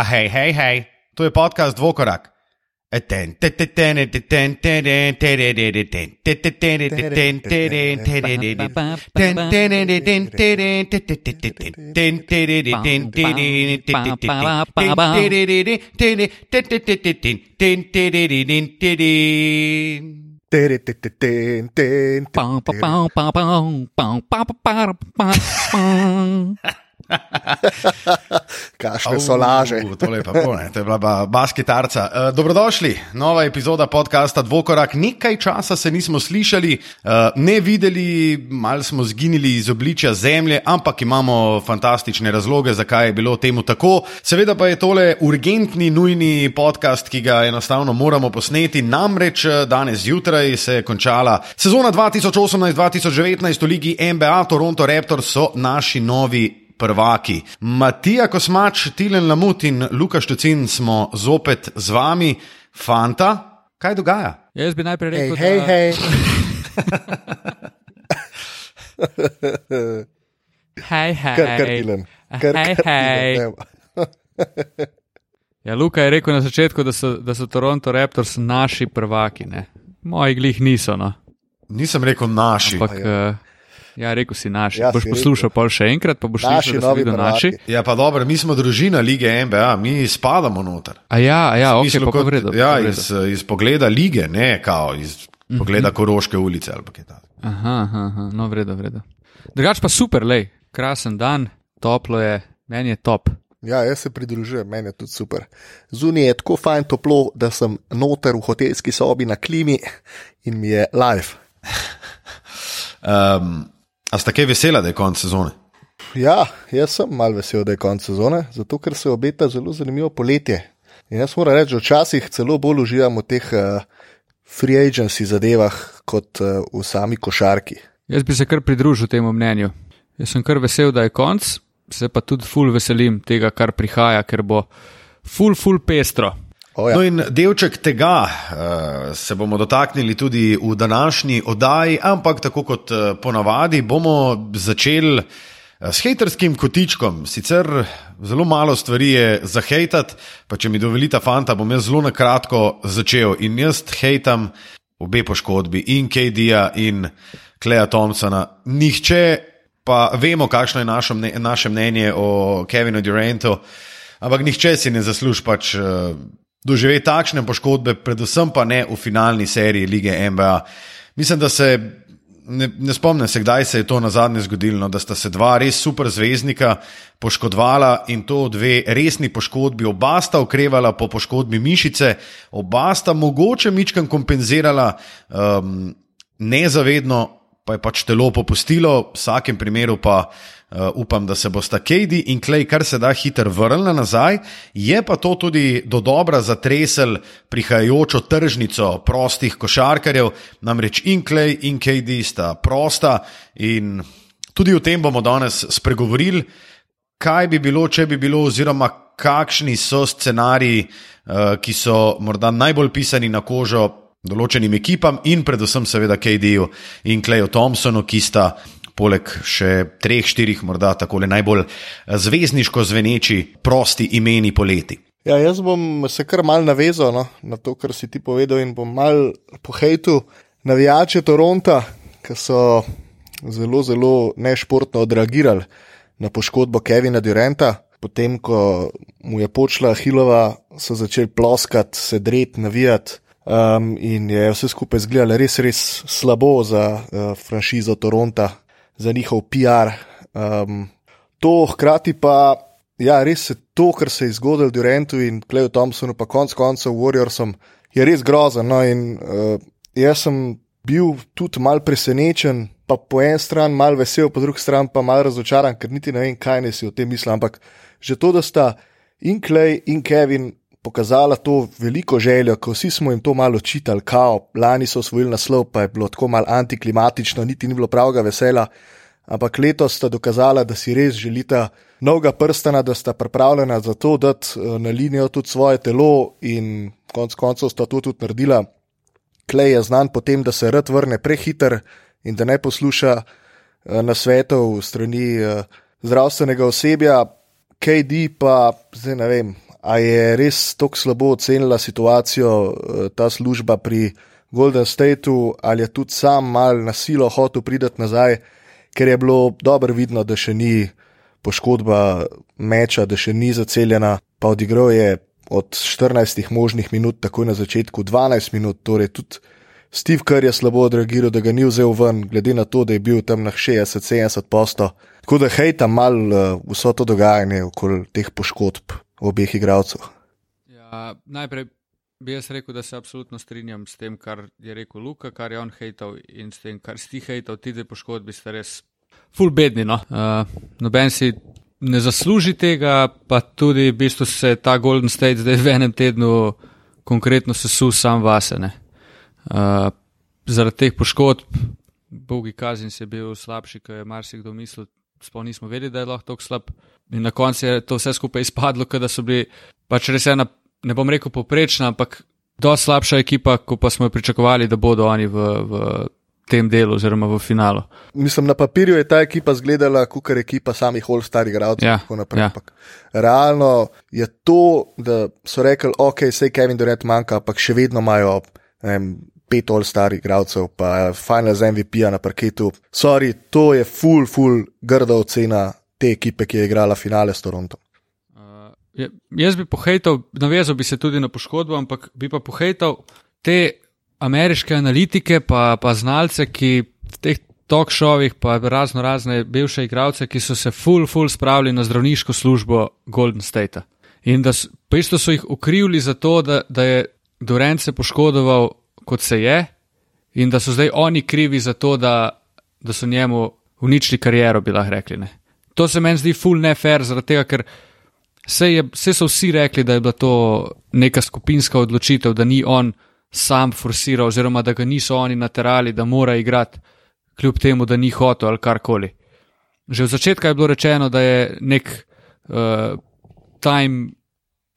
A hej, hej, hej, to je podcast Dvokorak. Kakšne so laže. Tole pa pol, ne, to je bila ba- bas kitarca. Uh, dobrodošli, nova epizoda podcasta Dvokorak. Nekaj časa se nismo slišali, uh, ne videli, malo smo zginili iz obličja zemlje, ampak imamo fantastične razloge, zakaj je bilo temu tako. Seveda pa je tole urgentni, nujni podcast, ki ga enostavno moramo posneti. Namreč eh, danes zjutraj se je končala sezona 2018-2019 v ligi NBA, Toronto Raptors so naši novi prvaki. Matija Kosmač, Tilen Lamut in Luka Štucin smo zopet z vami. Fanta, kaj dogaja? Jaz bi najprej rekel, hej, da, hej. hej, hej, Kar, kar dilen. Kar, Hej, kar hej. dilen, evo. Ja, Luka je rekel na začetku, da so, da so Toronto Raptors naši prvaki. Ne? Moji glih niso. No. Nisem rekel naši. Ampak, ja. Ja, rekel si naši. Ja, boš si poslušal pol še enkrat, pa boš Naši slišal, da novi videl naši. Ja, pa dobro, mi smo družina lige NBA, mi spadamo noter. A ja, a ja, ok, Smislu pa kot- pa vredo. ja, iz, iz pogleda lige, ne kao iz pogleda Koroške ulice ali pa kaj takega. Aha, aha, aha, no, vredo, vredo. Drugač pa super, lej, krasen dan, toplo je, meni je top. Ja, jaz se pridružujem, meni je tudi super. Zunaj je tako fajn toplo, da sem noter v hotelski sobi na klimi in mi je live. Um, a ste kaj vesela, da je konec sezone? Ja, jaz sem mal vesel, da je konec sezone, zato ker se obeta zelo zanimivo poletje. In jaz moram reči, da včasih celo bolj uživam v teh uh, free agency zadevah kot uh, v sami košarki. Jaz bi se kar pridružil temu mnenju. Jaz sem kar vesel, da je konc, se pa tudi ful veselim tega, kar prihaja, ker bo ful, ful pestro. O, ja. No, in delček tega uh, se bomo dotaknili tudi v današnji oddaji, ampak tako kot uh, ponavadi bomo začeli uh, s hejterskim kotičkom. Sicer zelo malo stvari je za hejtat, pa če mi dovolite, fanta, bom jaz zelo na kratko začel. In jaz hejtam obe poškodbi, in KD-ja, in Kleja Thompsona. Nihče pa vemo, kakšno je našo mne, naše mnenje o Kevinu Durantu, ampak nihče si ne zasluži pač. Uh, doživeti takšne poškodbe, predvsem pa ne v finalni seriji lige NBA. Mislim, da se ne, ne spomnim se, kdaj se je to na zadnje zgodilo, no, da sta se dva res super zvezdnika poškodovala in to dve resni poškodbi. Oba sta okrevala po poškodbi mišice, oba sta mogoče mičkam kompenzirala um, nezavedno, pa je pač telo popustilo, v vsakem primeru pa. Uh, upam, da se bosta Kejdi in Klej kar se da hitro vrnila nazaj, je pa to tudi do dobra zatresel prihajajočo tržnico prostih košarkarjev, namreč in Klej in Kejdi sta prosta in tudi o tem bomo danes spregovorili, kaj bi bilo, če bi bilo, oziroma kakšni so scenariji, uh, ki so morda najbolj pisani na kožo določenim ekipam in predvsem seveda KD-ju in Kleju Thompsonu, ki sta poleg še treh, štirih, morda tako najbolj zvezdniško zveneči, prosti imeni poleti. Ja, jaz bom se kar mal navezal no, na to, kar si ti povedal, in bom mal pohejtu navijače Toronta, ki so zelo, zelo nešportno odreagirali na poškodbo Kevina Duranta. Potem, ko mu je počela Hilova, so začeli ploskati, se dreti, navijati. Um, in je vse skupaj izgledalo res, res slabo za uh, franšizo Toronta, za njihov PR. Um, to hkrati pa, ja, res je to, kar se je zgodilo Durantu in Kleju Thompsonu, pa konec koncev Warriorsom, je res grozno. No, in uh, jaz sem bil tudi mal presenečen, pa po eni strani mal vesel, po drugi strani pa mal razočaran, ker niti ne vem, kaj ne si o tem mislim. Ampak že to, da sta in Klej in Kevin pokazala to veliko željo, ko vsi smo jim to malo čitali, kao, lani so osvojili naslov, pa je bilo tako malo antiklimatično, niti ni bilo pravega vesela. Ampak letos sta dokazala, da si res želita novega prstana, da sta pripravljena za to, da na linijo tudi svoje telo in konec koncev sta to tudi naredila. Klej je znan po tem, da se rad vrne prehiter in da ne posluša na svetov strani zdravstvenega osebja, KD pa zdaj ne vem, a je res tako slabo ocenila situacijo eh, ta služba pri Golden Stateu, ali je tudi sam mal na silo hotel priti nazaj, ker je bilo dobro vidno, da še ni poškodba meča, da še ni zaceljena, pa odigral je od 14 možnih minut, takoj na začetku 12 minut, torej tudi Steve Kerr je slabo odreagiral, da ga ni vzel ven, glede na to, da je bil tam na 60-70 posto. Tako da hejta mal uh, vso to dogajanje okoli teh poškodb obeh igralcev. Ja, najprej bi jaz rekel, da se absolutno strinjam s tem, kar je rekel Luka, kar je on hejtal in s tem, kar si hejtal, ti dve poškodbi ste res full bedni. No? Uh, noben si ne zasluži tega, pa tudi v bistvu se ta Golden State zdaj v enem tednu konkretno sesul sam vasene. Uh, zaradi teh poškodb, Bogi Kazin je bil slabši, kot je marsikdo mislil, sploh nismo vedeli, da je lahko tako slab. In na koncu je to vse skupaj izpadlo, da so bili pač res ena, ne bom rekel poprečna, ampak do slabša ekipa, kot pa smo jo pričakovali, da bodo oni v, v tem delu oziroma v finalu. Mislim, na papirju je ta ekipa izgledala kot ekipa samih all starih gradov. Ja, ja. Realno je to, da so rekli, ok, sej Kevin Durant manjka, ampak še vedno imajo vem, pet all starih gradov, pa final z MVP-ja na parketu. Sorry, to je full, full grda ocena te ekipe, ki je igrala finale s Torontom. Uh, jaz bi pohejtal, navezal bi se tudi na poškodbo, ampak bi pa pohejtal te ameriške analitike, pa, pa znalce, ki v teh talk showih, pa razno razne bivše igralce, ki so se full, full spravili na zdravniško službo Golden State. In da so, so jih ukrivili za to, da, da je Durant se poškodoval, kot se je, in da so zdaj oni krivi za to, da, da so njemu uničili kariero, bi lahko rekli. Ne. To se meni zdi full nefer, zaradi tega, ker se, je, se so vsi rekli, da je bila to neka skupinska odločitev, da ni on sam forsiral, oziroma da ga niso oni naterali, da mora igrati, kljub temu, da ni hotel ali karkoli. Že v začetku je bilo rečeno, da je nek uh, time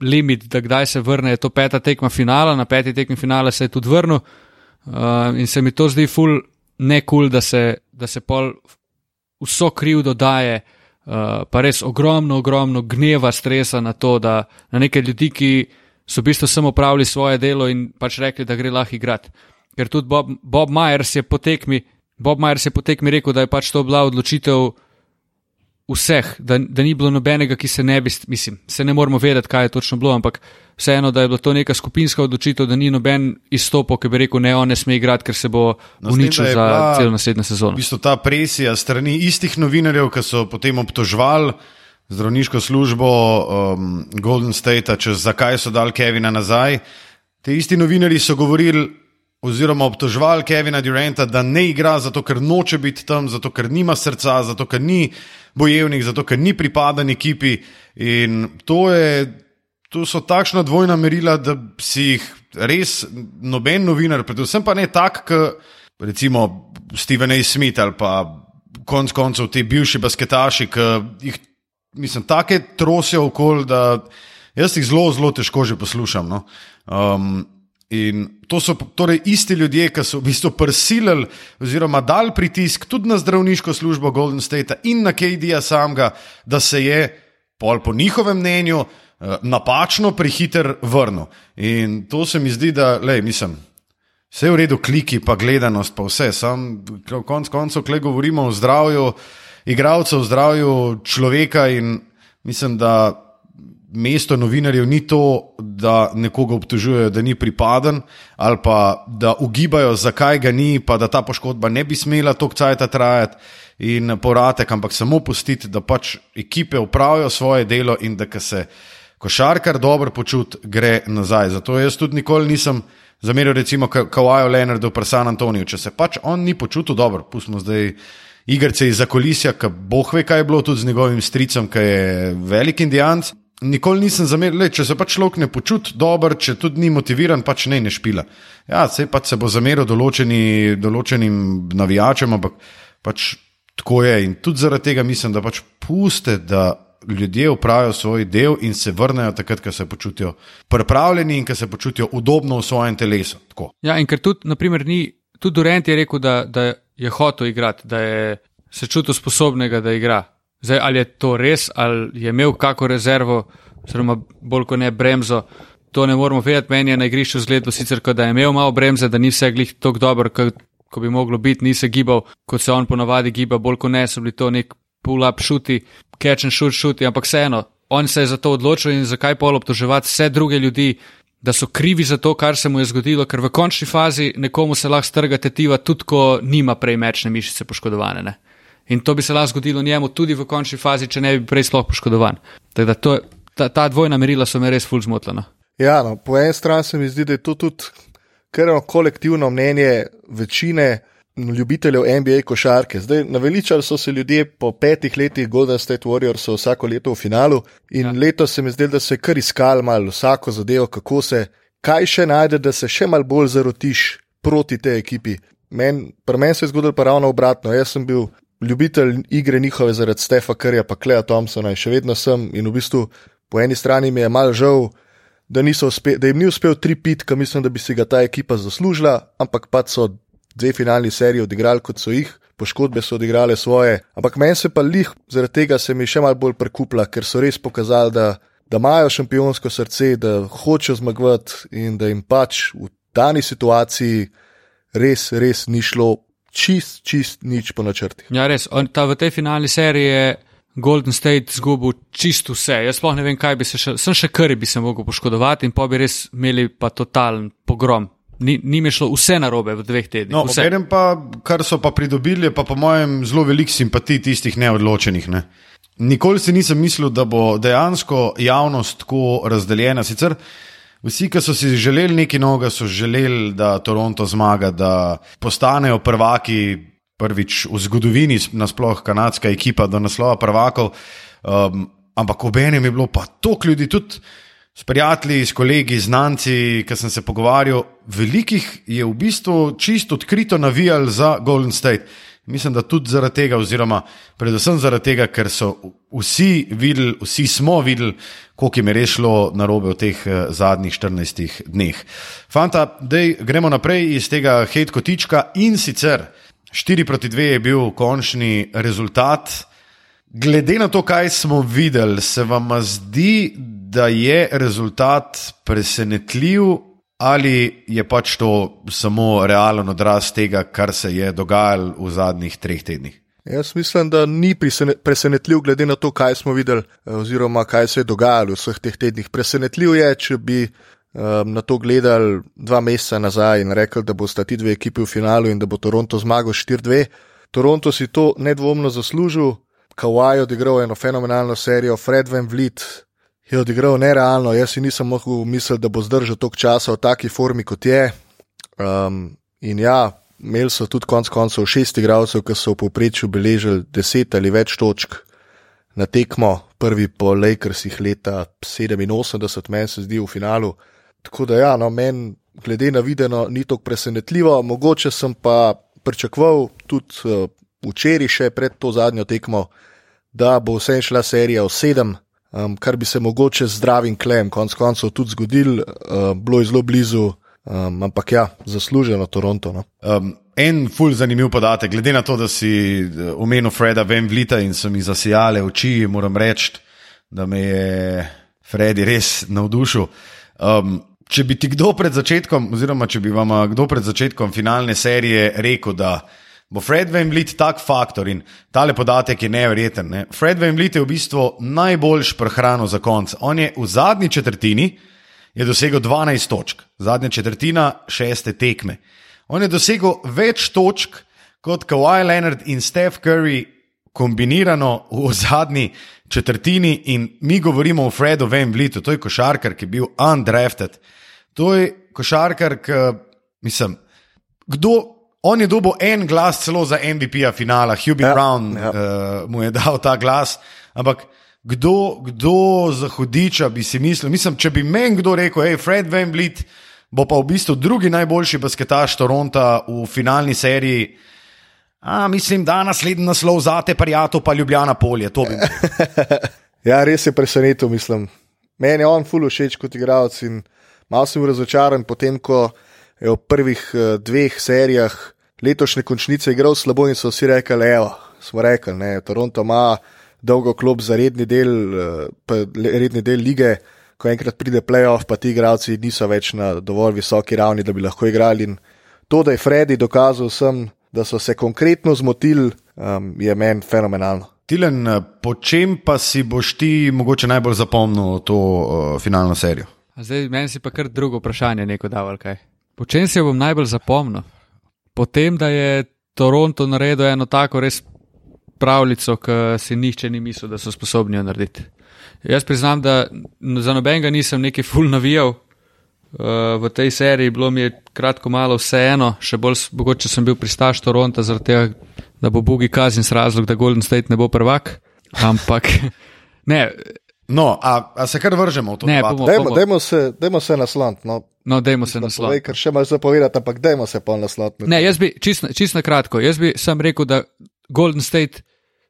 limit, da kdaj se vrne, je to peta tekma finala, na peti tekmi finala se je tudi vrnil uh, in se mi to zdi ful nekul, da se, da se pol vso kriv dodaje, uh, pa res ogromno, ogromno gneva, stresa na to, da na neke ljudi, ki so v bistvu samo pravili svoje delo in pač rekli, da gre lahko igrati. Ker tudi Bob, Bob Myers je po tekmi, Bob Myers je po tekmi rekel, da je pač to bila odločitev vseh, da, da ni bilo nobenega, ki se ne bi, mislim, se ne moramo vedeti, kaj je točno bilo, ampak vseeno, da je bila to neka skupinska odločitev, da ni noben izstopil, ki bi rekel, ne, on ne sme igrati, ker se bo no, uničil za celo naslednjo sezono. V bistvu ta presija strani istih novinarjev, ki so potem obtožvali zdravniško službo um, Golden State, če zakaj so dal Kevina nazaj. Te isti novinari so govorili oziroma obtožvali Kevina Duranta, da ne igra zato, ker noče biti tam, zato, ker nima srca, zato, ker ni bojevnik, zato, ker ni pripadan ekipi. In to, je, to so takšna dvojna merila, da si jih res noben novinar, predvsem pa ne tak, kot recimo Steven A. Smith ali pa konc koncev ti bivši basketaši, ki jih mislim, take trosijo okoli, da jaz jih zelo, zelo težko že poslušam. No? Um, in to so torej isti ljudje, ki so v bistvu prisilili oziroma dali pritisk tudi na zdravniško službo Golden State in na KD-ja samega, da se je, pol po njihovem mnenju, uh, napačno prehiter vrnil. In to se mi zdi, da, lej, mislim. Vse je v redu, kliki, pa gledanost, pa vse. Sam, konc koncev, klej govorimo o zdravju, igralcev, zdravju človeka in mislim, da mesto novinarjev ni to, da nekoga obtožujejo, da ni pripaden ali pa da ugibajo, zakaj ga ni, pa da ta poškodba ne bi smela toliko časa trajati. In poratek, ampak samo pustiti, da pač ekipe upravijo svoje delo in da se košarkar dobro počuti, gre nazaj. Zato jaz tudi nikoli nisem zameril, recimo, Kawaju Leonardu, pa San Antoniju. Če se pač on ni počutil dobro, pustimo zdaj igrice iz zakolisja, ki boh ve, kaj je bilo tudi z njegovim stricem, ki je velik indijanc. Nikoli nisem zameril, če se pač človek ne počuti dobro, če tudi ni motiviran, pač ne, ne špila. Ja, se pač se bo zameril določeni, določenim navijačem, ampak pač tako je. In tudi zaradi tega mislim, da pač puste, da ljudje upravijo svoj del in se vrnejo takrat, ko se počutijo pripravljeni in ko se počutijo udobno v svojem telesu. Tako. Ja, in ker tudi, naprimer, ni, tudi Durant je rekel, da, da je hotel igrati, da je se čutil sposobnega, da igra. Zdaj, ali je to res, ali je imel kako rezervo, oziroma bolj kot ne bremzo. To ne moramo vedeti, meni je na igrišču zgledal sicer, da je imel malo bremze, da ni vse glih tako dobro, kot bi moglo biti, ni se gibal, kot se on ponavadi giba, bolj kot ne, so bili to nek pull-up šuti, catch and shoot šuti, ampak vseeno, on se je za to odločil in zakaj pol obtoževati vse druge ljudi, da so krivi za to, kar se mu je zgodilo, ker v končni fazi nekomu se lahko strga tetiva, tudi ko nima prej mečne mišice poškodovane. Ne? In to bi se lahko zgodilo njemu tudi v končni fazi, če ne bi prej sploh poškodovan. Tako da ta, ta dvojna merila so me res ful zmotljena. Ja, no, po eni strani se mi zdi, da je to tudi kar eno kolektivno mnenje večine ljubiteljev NBA košarke. Zdaj, naveličali so se ljudje po petih letih Golden State Warriors vsako leto v finalu in ja. letos se mi zdi, da se kar iskal malo vsako zadevo, kako se, kaj še najde, da se še mal bolj zarotiš proti tej ekipi. Men, pri meni se je zgodilo pa ravno obratno. Jaz sem bil ljubitelj igre njihove zaradi Stefa Krja, pa Kleja Thompsona in še vedno sem. In v bistvu po eni strani mi je mal žal, da, uspe, da jim ni uspel tri pit, ki mislim, da bi si ga ta ekipa zaslužila, ampak pa so dve finalni seriji odigrali, kot so jih, poškodbe so odigrale svoje. Ampak meni se pa lih zaradi tega se mi še malo bolj prekupla, ker so res pokazali, da, da imajo šampionsko srce, da hočejo zmagovati in da jim pač v dani situaciji res, res ni šlo čist, čist nič po načrtih. Ja, res. On, ta, v tej finalni seriji je Golden State izgubil čisto vse. Jaz sploh ne vem, kaj bi se še, sem še kar bi se mogel poškodovati in pa bi res imeli pa totalen pogrom ni, ni mi šlo vse narobe v dveh tednih. No, Enem pa, kar so pa pridobili, pa po mojem zelo velik simpatij tistih neodločenih. Ne. Nikoli si nisem mislil, da bo dejansko javnost tako razdeljena. Sicer vsi, ki so si želeli nekaj novega, so želeli, da Toronto zmaga, da postanejo prvaki. Prvič v zgodovini, nasplošno kanadska ekipa, do naslova prvakov, um, ampak obenem je bilo pa toliko ljudi, tudi s prijatelji, s kolegi, znanci, ki sem se pogovarjal, velikih je v bistvu čisto odkrito navijal za Golden State. Mislim, da tudi zaradi tega, oziroma predvsem zaradi tega, ker so vsi videli, vsi smo videli, koliko jim je res šlo na robe v teh uh, zadnjih 14 dneh. Fanta, dej, gremo naprej iz tega hate kotička in sicer 4 proti 2 je bil končni rezultat. Glede na to, kaj smo videli, se vam zdi, da je rezultat presenetljiv, ali je pač to samo realen odraz tega, kar se je dogajalo v zadnjih treh tednih? Jaz mislim, da ni presenetljiv, glede na to, kaj smo videli, eh, oziroma kaj se je dogajalo v vseh teh tednih. Presenetljiv je, če bi um, na to gledali dva meseca nazaj in rekli, da bosta ti dve ekipi v finalu in da bo Toronto zmagal 4-2. Toronto si to nedvomno zaslužil, Kawhi odigral eno fenomenalno serijo, Fred Van Vliet je odigral nerealno. Jaz si nisem mogel misliti, da bo zdržal toliko časa v taki formi, kot je. Um, in ja, imeli so tudi konec koncev šest igralcev, ki so v povprečju beležili deset ali več točk na tekmo, prvi po Lakersih leta 87, meni se zdi v finalu. Tako da ja, no, meni, glede na videno, ni tako presenetljivo, mogoče sem pa pričakoval tudi uh, včeraj, še pred to zadnjo tekmo, da bo vse šla serija v sedem um, kar bi se mogoče z zdravim klem, konec koncev, tudi zgodil, uh, bilo je zelo blizu, um, ampak ja, zasluženo Toronto. No. Um, en ful zanimiv podatek, glede na to, da si uh, omenil Freda Van Vlita in so mi zasijale oči, moram reči, da me je Fredi res navdušil. Um, če bi ti kdo pred začetkom, oziroma če bi vam kdo pred začetkom finalne serije rekel, da bo Fred Van Vliet tak faktor in tale podatek je nevreten. Ne? Fred Van Vliet je v bistvu najboljš prehrano za konc. On je v zadnji četrtini dosegel 12 točk, zadnja četrtina šeste tekme. On je dosegel več točk kot Kawhi Leonard in Steph Curry kombinirano v zadnji četrtini in mi govorimo o Fredu Van Vlietu, to je košarkar, ki je bil undrafted. To je košarkar, ki, mislim, kdo On je dobil en glas celo za MVP-ja finala, Hubie ja, Brown ja. Uh, mu je dal ta glas. Ampak kdo, kdo za hudiča bi si mislil? Mislim, če bi meni kdo rekel, hej, Fred Van Vliet bo pa v bistvu drugi najboljši basketaš Toronta v finalni seriji. A, mislim, da naslednji naslov za te parijato pa Ljubljana polje. ja, res je presenetil, mislim. Meni je on ful všeč kot igralec in malo sem razočaran potem, ko je v prvih uh, dveh serijah letošnje končnice igral slabo in so vsi rekli, evo, smo rekli, ne, Toronto ima dolgo klop za redni del, pa redni del lige, ko enkrat pride playoff, pa ti igralci niso več na dovolj visoki ravni, da bi lahko igrali. In to, da je Freddy dokazal vsem, da so se konkretno zmotili, um, je meni fenomenalno. Tilen, po čem pa si boš ti mogoče najbolj zapomnil to uh, finalno serijo? Zdaj, meni si pa kar drugo vprašanje, neko daval kaj. Po čem si jo bom najbolj zapomnil? Po tem, da je Toronto naredil eno tako res pravljico, ki si nihče ni mislil, da so sposobni jo narediti. Jaz priznam, da za nobenega nisem neki full navijal uh, v tej seriji, bilo mi je kratko malo vseeno, še bolj mogoče sem bil pristaš Toronto, zaradi tega, da bo Bugi kazin s razlog, da Golden State ne bo prvak. Ampak ne. No, a, a se kar vržemo v to? Ne, bomo- Dajmo, dajmo se, dajmo se nasloniti. No, No, dajmo se povej, nasloviti. ker še imaš za povedati, ampak dajmo se pa nasloniti. Ne, jaz bi čisto čist na kratko. Jaz bi sam rekel, da Golden State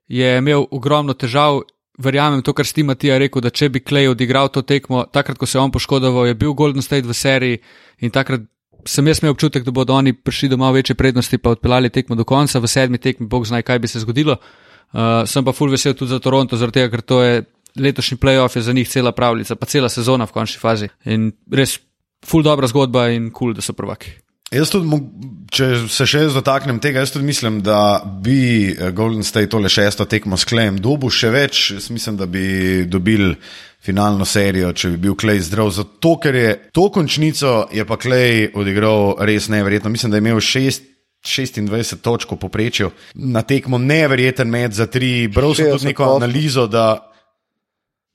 je imel ogromno težav. Verjamem to, kar Steve Matija rekel, da če bi Klej odigral to tekmo, takrat, ko se je on poškodoval, je bil Golden State v seriji in takrat sem jaz imel občutek, da bodo oni prišli do malo večje prednosti, pa odpeljali tekmo do konca, v sedmi tekmi, bog zna, kaj bi se zgodilo. Uh, sem pa full vesel tudi za Toronto, zaradi tega, ker to je letošnji playoff, je za njih cela pravljica, pa cela sezona v končni fazi. In res full dobra zgodba in kul, cool, da so prvaki. Jaz tudi, če se še dotaknem tega, jaz tudi mislim, da bi eh, Golden State tole šesto tekmo s Klejem dobil še več. Jaz mislim, da bi dobili finalno serijo, če bi bil Klej zdrav. Zato, ker je to končnico, je pa Klej odigral res neverjetno. Mislim, da je imel šest. 26 točk v povprečju, na tekmo neverjeten med za tri, bral sem 60 tudi neko analizo, da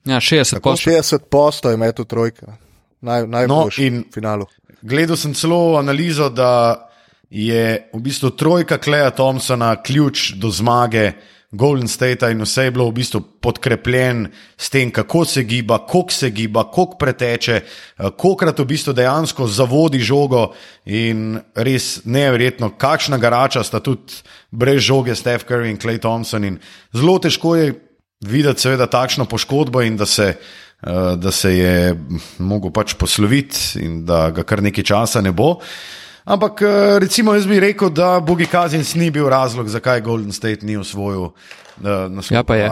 Ja, 60 Po posto. 60 posto je metu trojka, Naj, najboljši in- v finalu. Gledal sem celo analizo, da je v bistvu trojka Kleja Thompsona ključ do zmage Golden State in vse je bilo v bistvu podkrepljen s tem, kako se giba, koliko se giba, koliko preteče, eh, kolikrat v bistvu dejansko zavodi žogo in res neverjetno, kakšna garača sta tudi brez žoge Steph Curry in Clay Thompson. In zelo težko je videti, seveda, takšno poškodbo in da se, eh, da se je mogel pač posloviti in da ga kar nekaj časa ne bo. Ampak eh, recimo jaz bi rekel, da Bogi Kazins ni bil razlog, zakaj Golden State ni osvojil uh, naslova. Ja, pa je.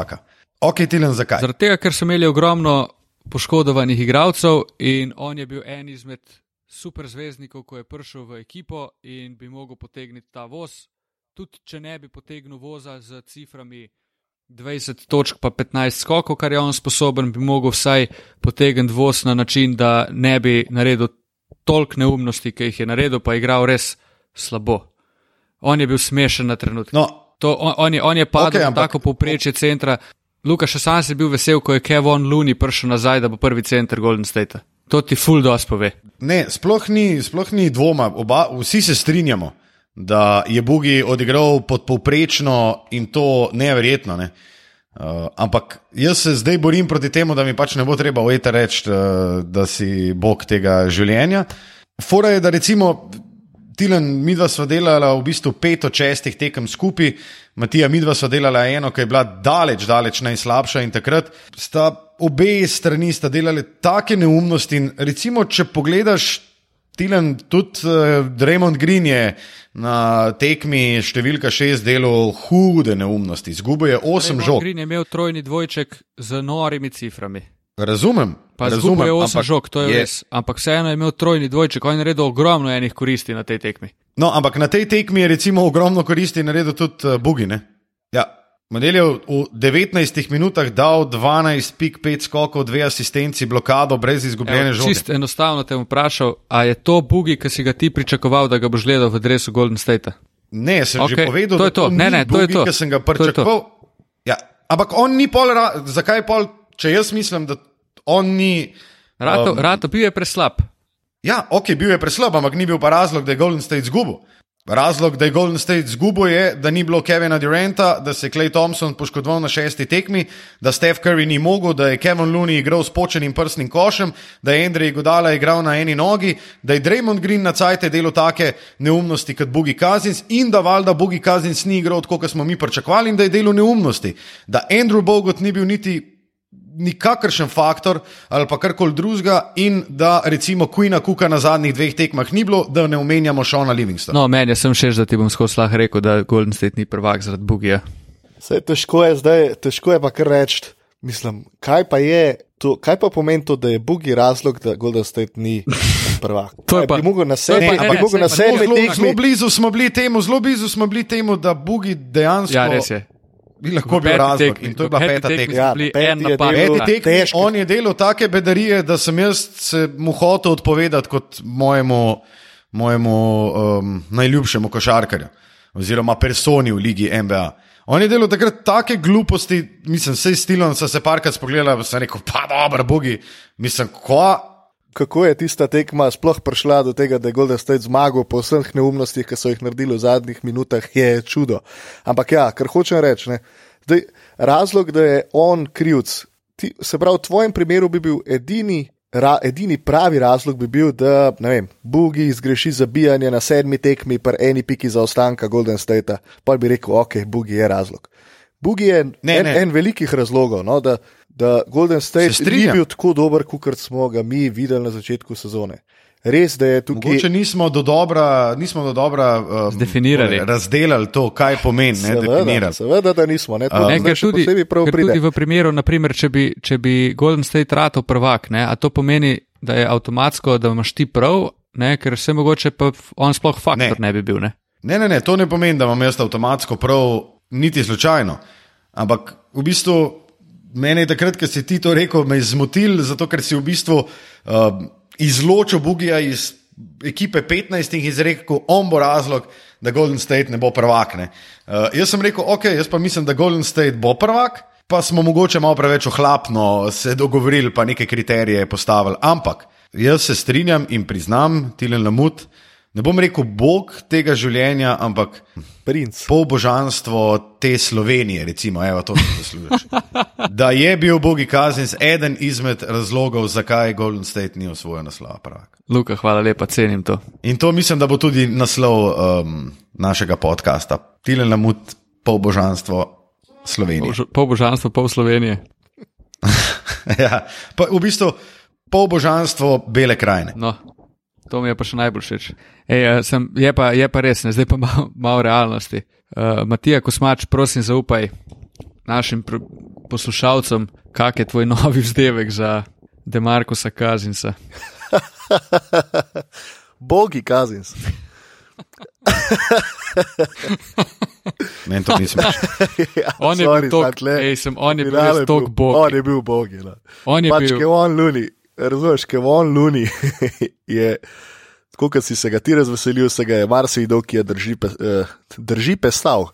Ok, Tilen, zakaj? Zaradi tega, ker so imeli ogromno poškodovanih igralcev in on je bil en izmed superzvezdnikov, ko je prišel v ekipo in bi mogel potegniti ta voz. Tudi če ne bi potegnil voza z ciframi 20 točk pa 15 skokov, kar je on sposoben, bi mogel vsaj potegniti voz na način, da ne bi naredil toliko neumnosti, ki jih je naredil, pa je igral res slabo. On je bil smešen na trenutek. No, To, on, on, je, on je padel okay, ampak- tako povprečje centra. Luka še sam si bil vesel, ko je Kevin Looney prišel nazaj, da bo prvi center Golden State. To ti full dos pove. Ne, sploh ni, sploh ni dvoma, Oba, vsi se strinjamo, da je Bogi odigral podpovprečno in to neverjetno. Ne? Uh, ampak jaz se zdaj borim proti temu, da mi pač ne bo treba ojta reči, uh, da si bog tega življenja. Fora je, da recimo Tilen, midva sva delala v bistvu pet od šestih tekem skupaj, Matija, midva sva delala eno, ki je bila daleč, daleč najslabša in takrat sta obe strani sta delali take neumnosti. In recimo, če pogledaš, Tilen, tudi uh, Draymond Green je na tekmi številka šest delal hude neumnosti, izgubil je osem Draymond žog. Green je imel trojni dvojček z norimi ciframi. Razumem. Pa razumem, je osem ampak žog, to je, je res. Ampak vseeno je imel trojni dvojček, on je naredil ogromno enih koristi na tej tekmi. No, ampak na tej tekmi je recimo ogromno koristi naredil tudi uh, Bugine. Ja, model je v, v 19 minutah dal 12 pik, 5 skokov, 2 asistenci, blokado brez izgubljene žoge. čist enostavno te bom vprašal, a je to bugi, ki si ga ti pričakoval, da ga boš gledal v dresu Golden State? Ne, sem okay, že povedal, to je to. to Ne, ne, to je to. ki sem ga pričakoval. Ja, ampak on ni pol, zakaj pol, če jaz mislim, da on ni. Rato, Um, um, Rato bil je preslab. Ja, ok, bil je preslab, ampak ni bil pa razlog, da je Golden State izgubil. Razlog, da je Golden State izgubil, je, da ni bilo Kevina Duranta, da se je Clay Thompson poškodoval na šesti tekmi, da Steph Curry ni mogel, da je Kevin Looney igral s počenim prsnim košem, da je Andrej Godala igral na eni nogi, da je Draymond Green na cajte delal take neumnosti kot Bugi Kazins in da valjda Bugi Kazins ni igral tako, kot smo mi pričakovali in da je delal neumnosti. Da Andrew Bogut ni bil niti nikakršen faktor ali pa karkoli drugega, in da recimo Queena Kuka na zadnjih dveh tekmah ni bilo, da ne omenjamo Šona Livingstona. No, meni je sem še, da ti bom skozi lahko rekel, da Golden State ni prvak zaradi bugija. Sej, težko je zdaj, težko je pa kar reči. Mislim, kaj pa je to, kaj pa pomeni to, da je Bugi razlog, da Golden State ni prvak? To je Kaj pa- bi mogel na sebi, pa- ampak saj na sebi Zelo, blizu smo bili temu, zelo blizu smo bili temu, da Bugi dejansko Ja, res je. Bi lahko bil razlog. In to je bila peta tekma. Ja, peti en je delal- Peti težki. on je delal take bedarije, da sem jaz se mu hotel odpovedati kot mojemu, mojemu um, najljubšemu košarkarju oziroma personi v ligi NBA. On je delal takrat take gluposti, mislim, vse stilom, so se parkrat spogledali, sem rekel, pa dobro, bogi, mislim, ko. Kako je tista tekma sploh prišla do tega, da je Golden State zmagal po vseh neumnostih, ki so jih naredili v zadnjih minutah, je čudo. Ampak ja, kar hočem reči, ne, zdaj, razlog, da je on krivc, ti, se pravi, v tvojem primeru bi bil edini. Ra, edini pravi razlog bi bil, da vem, Bugi zgreši zabijanje na sedmi tekmi, pa eni piki zaostanka Golden State, pa bi rekel, ok, Bugi je razlog. Bugi je Ne, en, ne. en velikih razlogov, no, da, da Golden State Se ni bil tako dober, kot smo ga mi videli na začetku sezone. Res, da je tukaj. Mogoče nismo do dobra, nismo do dobra um, Zdefinirali. tole, razdelali to, kaj pomeni, ne Seveda, seveda, da nismo. Ne, to Ne, zdaj ker še tudi, tudi v primeru, naprimer, če, bi, če bi Golden State rato prvak, ne, a to pomeni, da je avtomatsko, da imaš ti prav, ne, ker vse mogoče pa on sploh faktor ne, ne bi bil. Ne. Ne, ne, ne, to ne pomeni, da imam jaz avtomatsko prav, niti slučajno. Ampak v bistvu mene je takrat, ko si ti to rekel, me zmotil, zato ker si v bistvu uh, izločil Bugija iz ekipe 15 in izrekel, on bo razlog, da Golden State ne bo prvak. Ne. Uh, jaz sem rekel, ok, jaz pa mislim, da Golden State bo prvak. Pa smo mogoče malo preveč ohlapno se dogovorili, pa neke kriterije postavili. Ampak jaz se strinjam in priznam, Tilen Lamut, ne bom rekel bog tega življenja, ampak Princ. polbožanstvo te Slovenije, recimo, evo, to si zaslužiš. Da je bil Bogi Kazins eden izmed razlogov, zakaj Golden State ni osvojil naslova prvaka. Luka, hvala lepa, cenim to. In to mislim, da bo tudi naslov um, našega podcasta. Tilen Lamut, polbožanstvo Slovenije. Pol- Pol božanstva, pol Slovenije. ja, pa v bistvu polbožanstvo bele krajine. No, to mi je pa še najbolj všeč. Ej, eh, sem, je, pa, je pa res, ne, zdaj pa malo, malo realnosti. Uh, Matija Kosmač, prosim, zaupaj našim poslušalcem, kak je tvoj novi vzdevek za Demarkosa Kazinsa. Bogi Kazins. Meni to ni smešno. ja, On je sorry, bil tok, ej, sem, on je bil Finale res tok bil- bog. On je bil bog. On je pač bil- Kevon Luni, razumeš, Luni je. Tako kot si se ga ti razveselil, se ga je marsikdo, ki je drži, pe, eh, drži pestal,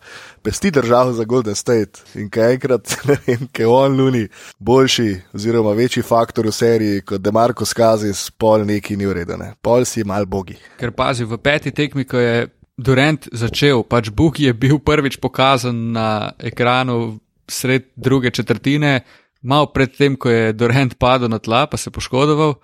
pesti državo za Golden State. In kaj enkrat, ne vem, kaj on luni, boljši oziroma večji faktor v seriji kot Demarko Skazi, pol neki ni uredene. Pol si mal bogi. Ker pazi, v peti tekmi, ko je Durant začel, pač Bug je bil prvič pokazan na ekranu sred druge četrtine, malo pred tem, ko je Durant padel na tla, pa se poškodoval.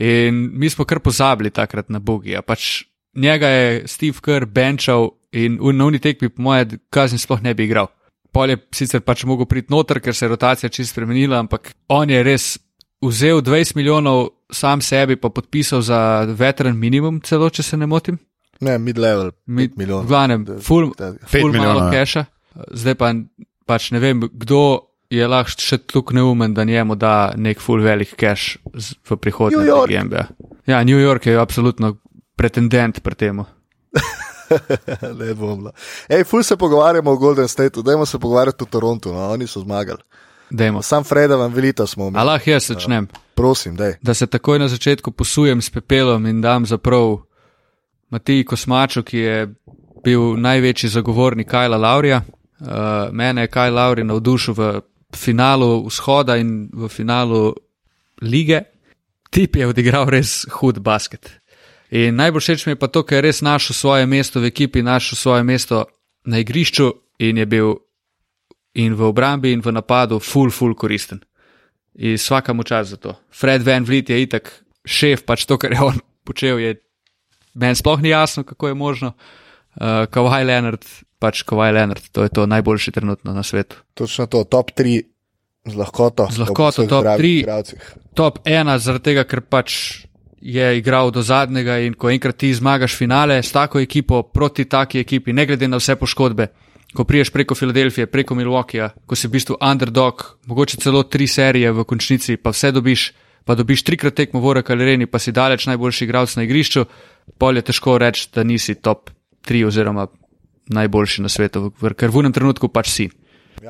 In mi smo kar pozabili takrat na Bugija. Pač njega je Steve Kerr benčal in v novni tekmi, po mojem, kazni sploh ne bi igral. Pol je sicer pač mogel priti noter, ker se je rotacija čisto spremenila, ampak on je res vzel 20 milijonov sam sebi, pa podpisal za veteran minimum, celo če se ne motim. Ne, mid-level, Mi- 5 milijonov. V glavnem, full, full malo milijonov, ja. keša. Zdaj pa pač ne vem, kdo je lahko še tako neumen, da njemu da nek full velik cash v prihodnje New York. NBA. Ja, New York je absolutno pretendent pri tem. ne dvomno. Ej, ful se pogovarjamo o Golden Stateu, dajmo se pogovarjati o Torontu, no, oni so zmagali. Dajmo. Sam Freda vam velita smo mi. A lahko jaz začnem, Prosim, daj. da se takoj na začetku posujem s pepelom in dam zaprav Matiji Kosmaču, ki je bil največji zagovornik Kajla Laurija. Uh, mene je Kaj Lauri navdušil v finalu vzhoda in v finalu lige. Tip je odigral res hud basket. In najbolj všeč mi je pa to, ker je res našel svoje mesto v ekipi, našel svoje mesto na igrišču in je bil in v obrambi in v napadu full, full koristen. In vsakemu čas za to. Fred Van Vliet je itak šef, pač to, kar je on počel, je meni sploh ni jasno, kako je možno. Uh, Kawhi Leonard, pač Kawhi Leonard, to je to najboljši trenutno na svetu. Točno to, top 3 z lahkoto. Z lahkoto, top zdravih tri. igralcih. Top ena, zaradi tega, ker pač je igral do zadnjega in ko enkrat ti zmagaš finale s tako ekipo proti taki ekipi, ne glede na vse poškodbe, ko priješ preko Filadelfije, preko Milwaukeeja, ko si v bistvu underdog, mogoče celo tri serije v končnici, pa vse dobiš, pa dobiš trikrat tekmo v Orek ali Reni, pa si daleč najboljši igralec na igrišču, pol je težko reči, da nisi top 3 oziroma najboljši na svetu, ker v enem trenutku pač si.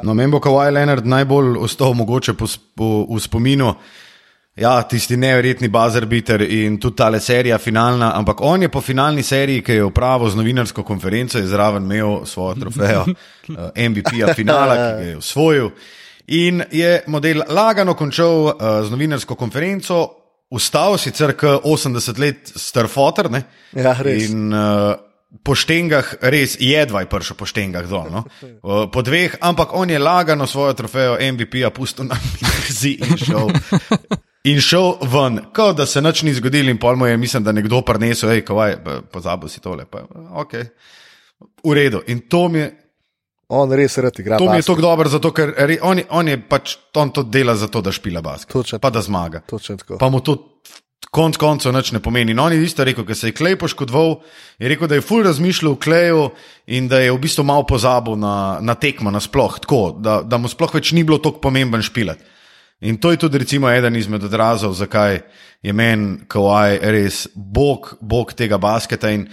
No, meni bo Kawhi Leonard najbolj ostal mogoče po, po, v spominu. Ja, tisti neverjetni bazer biter in tudi ta serija finalna, ampak on je po finalni seriji, ki je upravil z novinarsko konferenco, je zraven imel svojo trofejo eh, MVP-ja finala, ki ga je osvojil. In je model lagano končal uh, z novinarsko konferenco, ustal sicer k 80 let strfoter. Ja, res. In, uh, Po štengah, res jedva je prišel po štengah dol. No? Po dveh, ampak on je lagano svojo trofejo MVP-ja pustil na mizi in šel in šel ven, kot da se nič ni zgodilo, in pol mu je, mislim, da nekdo prinesel, hej, kaj, pozabil si tole. Pa, ok, v redu. In to mi je. On res rad igra. To basket. mi je tako dobro, zato, ker re, on, je, on je pač on to dela zato, da špila basket. Točen, pa da zmaga. Točen, pa mu to konc koncev nič ne pomeni. No, on je isto rekel, ker se je klej poškodoval, je rekel, da je ful razmišljal o kleju in da je v bistvu malo pozabil na, na tekmo nasploh, tako da, da mu sploh več ni bilo tako pomemben špilat. In to je tudi recimo, eden izmed odrazov, zakaj je meni Kowaj res bog, bog tega basketa. In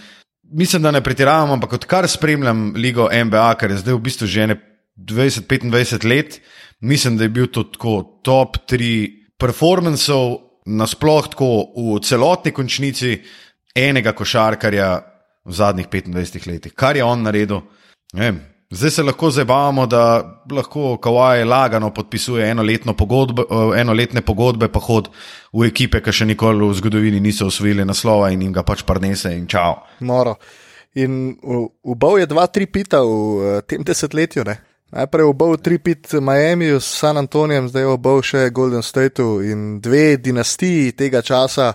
mislim, da ne pretiravam, ampak odkar spremljam ligo NBA, ker je zdaj v bistvu že 20-25 let, mislim, da je bil to top 3 performancev nasploh tako v celotni končnici enega košarkarja v zadnjih 25 letih. Kar je on naredil, vem. Zdaj se lahko zabavamo, da lahko Kowaj lagano podpisuje enoletne pogodbe, eh, enoletne pogodbe, pa hod v ekipe, ki še nikoli v zgodovini niso osvojili naslova in jim ga pač prnese in čau. Moro. In ubal je dva, tri pita v eh, tem desetletju. Ne? Najprej ubal tri pit Miami s San Antonijem, zdaj je ubal še Golden State in dve dinastiji tega časa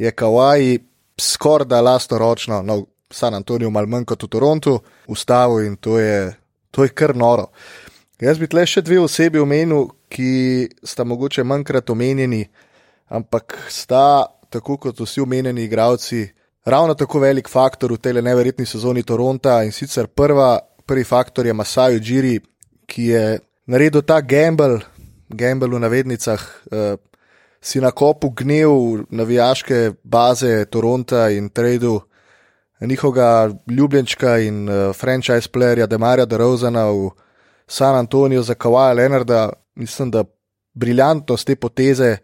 je Kowaj skoraj da lastoročno. No, San Antonijo, malo manj kot v Torontu, ustavil in to je, to je kar noro. Jaz bi tle še dve osebi omenil, ki sta mogoče manjkrat omenjeni, ampak sta, tako kot vsi omenjeni igravci, ravno tako velik faktor v tej neverjetni sezoni Toronta in sicer prva, prvi faktor je Masaju Džiri, ki je naredil ta gamble, gamble v navednicah. Uh, Si na kopu gnev navijaške baze Toronta in tradu njihovega ljubljenčka in uh, franchise playerja Demarja Derozana v San Antonijo za Kawaja Leonarda, mislim, da briljantnost te poteze,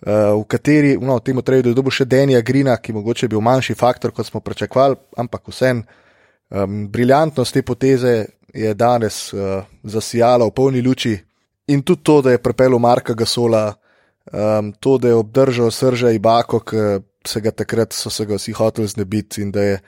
uh, v kateri, no, v tem tradu je dobil še Denija Grina, ki mogoče bil manjši faktor, kot smo pričakovali, ampak vsem, um, briljantnost te poteze je danes uh, zasijala v polni luči in tudi to, da je pripeljal Marka Gasola, um, to, da je obdržal Srža Ibako, ki se ga takrat so se ga vsi hoteli znebiti in da je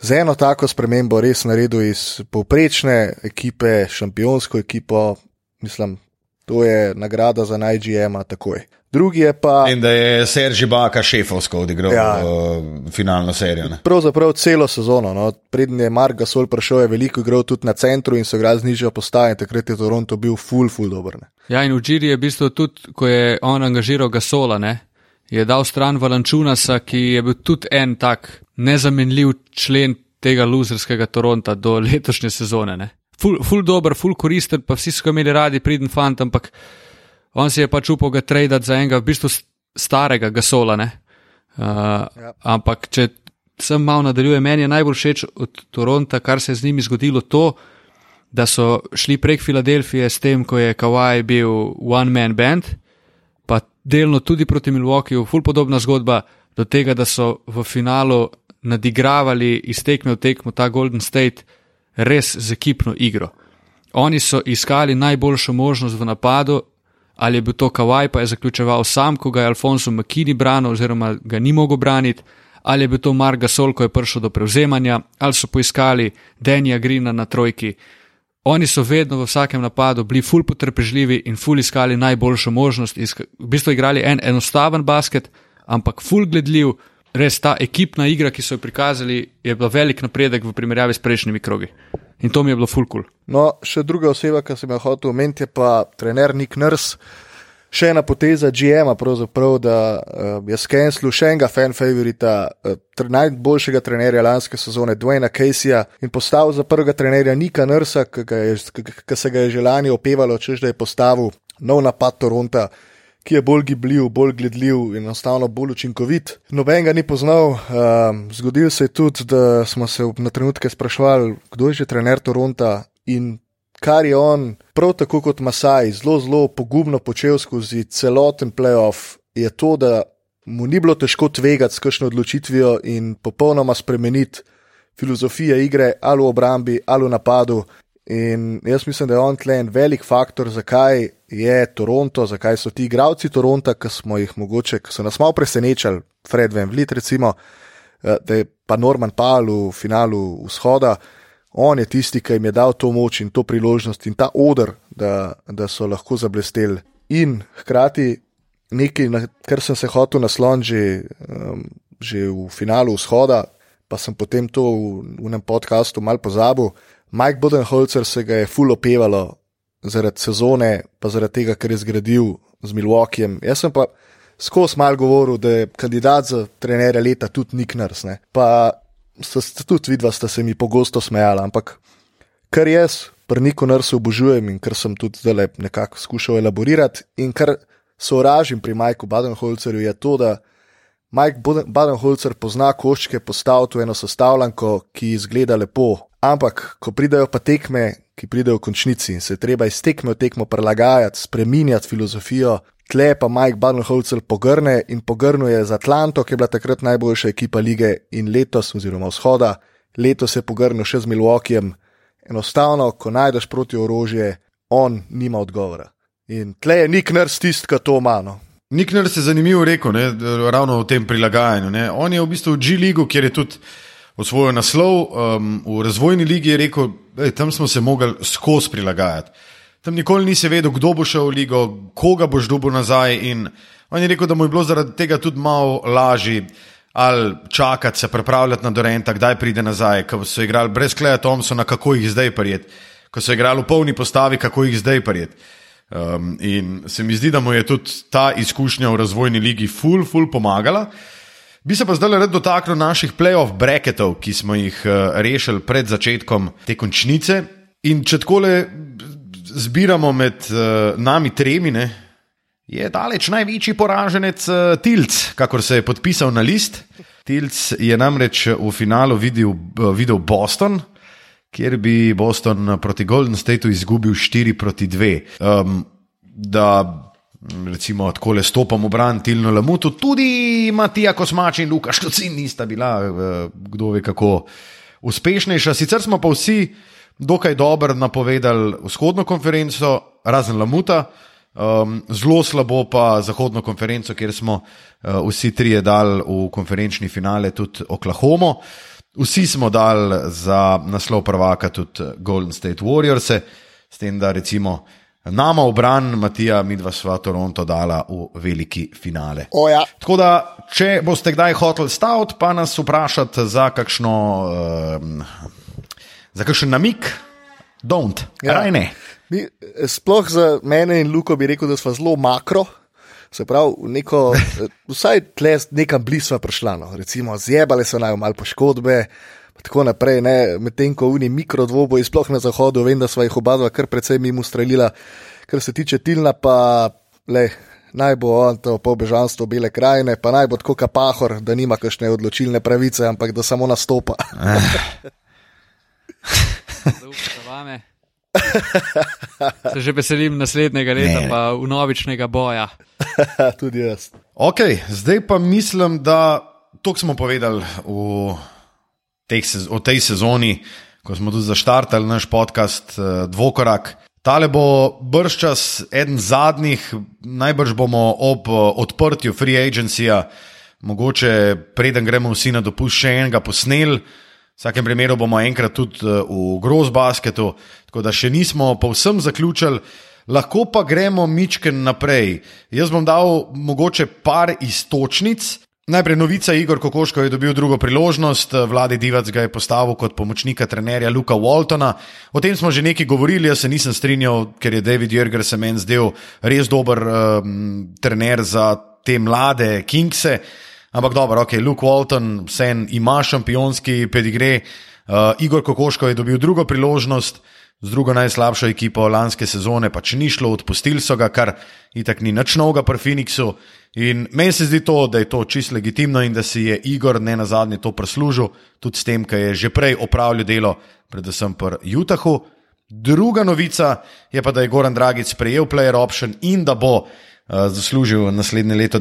z eno tako spremembo res naredil iz povprečne ekipe, šampionsko ekipo, mislim, to je nagrada za najGM-a takoj. Drugi je pa. In da je Sergi Baka šefovsko odigral ja, uh, finalno serijo. Ne? Pravzaprav celo sezono. No. Prednji je Mark Gasol prišel, je veliko igral tudi na centru in so ga znižali postaje. Takrat je Toronto bil full, full dobro. Ja, in v Džiri je v bistvu tudi, ko je on angažiral Gasola, ne? je dal stran Valančunasa, ki je bil tudi en tak nezamenljiv člen tega luzerskega Toronta do letošnje sezone. Ne. Ful, ful dober, ful koristen, pa vsi so ga imeli radi, pridn fant, ampak on si je pač upal ga tradati za enega v bistvu starega gasola. Uh, ja. Ampak če sem malo nadaljujem, meni je najbolj všeč od Toronta, kar se je z njimi zgodilo, to, da so šli prek Filadelfije s tem, ko je Kawhi bil one man band pa delno tudi proti Milwaukeeju, ful podobna zgodba do tega, da so v finalu nadigravali iz tekme v tekmo ta Golden State res z ekipno igro. Oni so iskali najboljšo možnost v napadu, ali je bil to Kawaj, pa je zaključeval sam, ko ga je Alfonso McKinney branil, oziroma ga ni mogel braniti, ali je bil to Mark Gasol, ko je prišel do prevzemanja, ali so poiskali Denija Grina na trojki. Oni so vedno v vsakem napadu bili ful potrpežljivi in ful iskali najboljšo možnost. V bistvu igrali en enostaven basket, ampak ful gledljiv. Res ta ekipna igra, ki so jo prikazali, je bila velik napredek v primerjavi s prejšnjimi krogi. In to mi je bilo ful kul. Cool. No, še druga oseba, ki sem jo hotel omeniti, je pa trener Nik Nrs. še ena poteza GM-a, da uh, je skenil še enega fan favorita, uh, najboljšega trenerja lanske sezone, Dwayna Caseyja, in postavil za prvega trenerja Nika Nursa, ki se ga je že lani opevalo, čež da je postavil nov napad Toronta. Ki je bolj gibljiv, bolj gledljiv in enostavno bolj učinkovit. Noben ga ni poznal. Um, zgodil se je tudi, da smo se na trenutke sprašvali, kdo je že trener Toronta in kar je on, prav tako kot Masaj, zelo, zelo pogumno počel skozi celoten playoff, je to, da mu ni bilo težko tvegati s kakšno odločitvijo in popolnoma spremeniti filozofijo igre ali v obrambi ali v napadu. In jaz mislim, da je on tle en velik faktor, zakaj je Toronto, zakaj so ti igravci Toronta, ki smo jih mogoče, ki so nas malo presenečali, Fred Van Vliet, recimo, eh, da je pa Norman Paul v finalu vzhoda on je tisti, ki jim je dal to moč in to priložnost in ta odr, da, da so lahko zablesteli. In hkrati nekaj, na kar sem se hotel nasloniti že, um, že v finalu vzhoda, pa sem potem to v, v enem podkastu mal pozabil. Mike Bodenholzer se ga je full opevalo zaradi sezone, pa zaradi tega, ker je zgradil z Milwaukeeem. Jaz sem pa skozi mal govoril, da je kandidat za trenere leta tudi Nick Nurse. Pa sta tudi vidva, sta se mi pogosto smejala, ampak kar jaz pri Niku Nursu obožujem in kar sem tudi zdaj nekako skušal elaborirati in kar sovražim pri Majku Badenholzerju, je to, da Mike Badenholzer pozna koščke postaviti v eno sestavljanko, ki izgleda lepo, ampak ko pridajo pa tekme, ki pridejo v končnici se treba iz tekme v tekmo prilagajati, spreminjati filozofijo, tle pa Mike Barnholzer pogrne in pogrnuje za Atlanto, ki je bila takrat najboljša ekipa lige in letos, oziroma vzhoda, letos je pogrnil še z Milwaukeeem. Enostavno, ko najdeš proti orožje, on nima odgovora. In tle je Nick Nurse tisti, ki to mano. Nick Nurse je zanimivo rekel, ne, ravno v tem prilagajanju. Ne. On je v bistvu v G-Leagu, kjer je tudi osvojil naslov, um, v razvojni ligi je rekel, da tam smo se mogli skozi prilagajati. Tam nikoli nisi vedel, kdo bo šel v ligo, koga boš dobil nazaj. In on je rekel, da mu je bilo zaradi tega tudi malo lažje. Ali čakati se, pripravljati na Dorenta, kdaj pride nazaj, ko so igrali brez Kleja Thompsona, kako jih zdaj prijeti, ko so igrali v polni postavi, kako jih zdaj prijeti. Um, in se mi zdi, da mu je tudi ta izkušnja v razvojni ligi full, full pomagala. Bi se pa zdaj le dotaknil naših playoff bracketov, ki smo jih uh, rešili pred začetkom te končnice. In če tako le zbiramo med uh, nami tremi, ne, je daleč največji poraženec uh, Tilc, kakor se je podpisal na list. Tilc je namreč v finalu videl, uh, videl Boston, kjer bi Boston proti Golden Stateu izgubil 4 proti 2. Um, da recimo tako le stopamo v bran Tilno Lamutu, tudi Matija Kosmač in Lukaš Kocin nista bila, uh, kdo ve kako uspešnejša. Sicer smo pa vsi dokaj dobro napovedali vzhodno konferenco, razen Lamuta, um, zelo slabo pa zahodno konferenco, kjer smo uh, vsi trije dali v konferenčni finale tudi Oklahoma. Vsi smo dali za naslov prvaka tudi Golden State Warriors, s tem, da recimo nama obran, Matija, mi dva sva Toronto dala v veliki finale. Ja. Tako da, če boste kdaj hotel staviti, pa nas vprašati za kakšno. Uh, za kakšen namik, don't, ja. raj ne. Mi, sploh za mene in Luko bi rekel, da smo zelo makro. Se pravi, neko, vsaj tle nekam blizu prišla, no. recimo zjebale so naj malo poškodbe. Tako naprej, medtem ko oni mikrodvoboji, sploh na zahodu, vem, da so jih oba dva kar precej mimo streljila, kar se tiče Tilna, pa le, naj bo on to pobežanstvo bele krajine, pa naj bo tako kapahor, da nima kakšne odločilne pravice, ampak da samo nastopa. Eh. Zaupajte vame. Se že veselim naslednjega leta, ne. pa v novičnega boja. Tudi jaz. Okay, zdaj pa mislim, da to smo povedali v tej, v tej sezoni, ko smo tudi zaštartali naš podcast eh, Dvokorak. Tale bo brščas eden zadnjih, najbrž bomo ob eh, odprtju free agencija, mogoče preden gremo vsi na dopust, še enega posneli. V vsakem primeru bomo enkrat tudi eh, v groz basketu, tako da še nismo povsem zaključili, lahko pa gremo mičken naprej. Jaz bom dal mogoče par istočnic, Najprej novica, Igor Kokoško je dobil drugo priložnost, Vladi Divac ga je postavil kot pomočnika trenerja Luka Waltona. O tem smo že nekaj govorili, jaz se nisem strinjal, ker je David Jürger se meni zdel res dober um, trener za te mlade Kingse. Ampak dobro, ok, Luke Walton, vsem ima šampionski pedigre, uh, Igor Kokoško je dobil drugo priložnost z drugo najslabšo ekipo lanske sezone, pač ni šlo, odpustili so ga, kar itak ni nič novega pri Phoenixu. In meni se zdi to, da je to čisto legitimno in da si je Igor ne na zadnje to prislužil, tudi s tem, ker je že prej opravljal delo, predvsem pri Utahu. Druga novica je pa, da je Goran Dragic prejel player option in da bo uh, zaslužil naslednje leto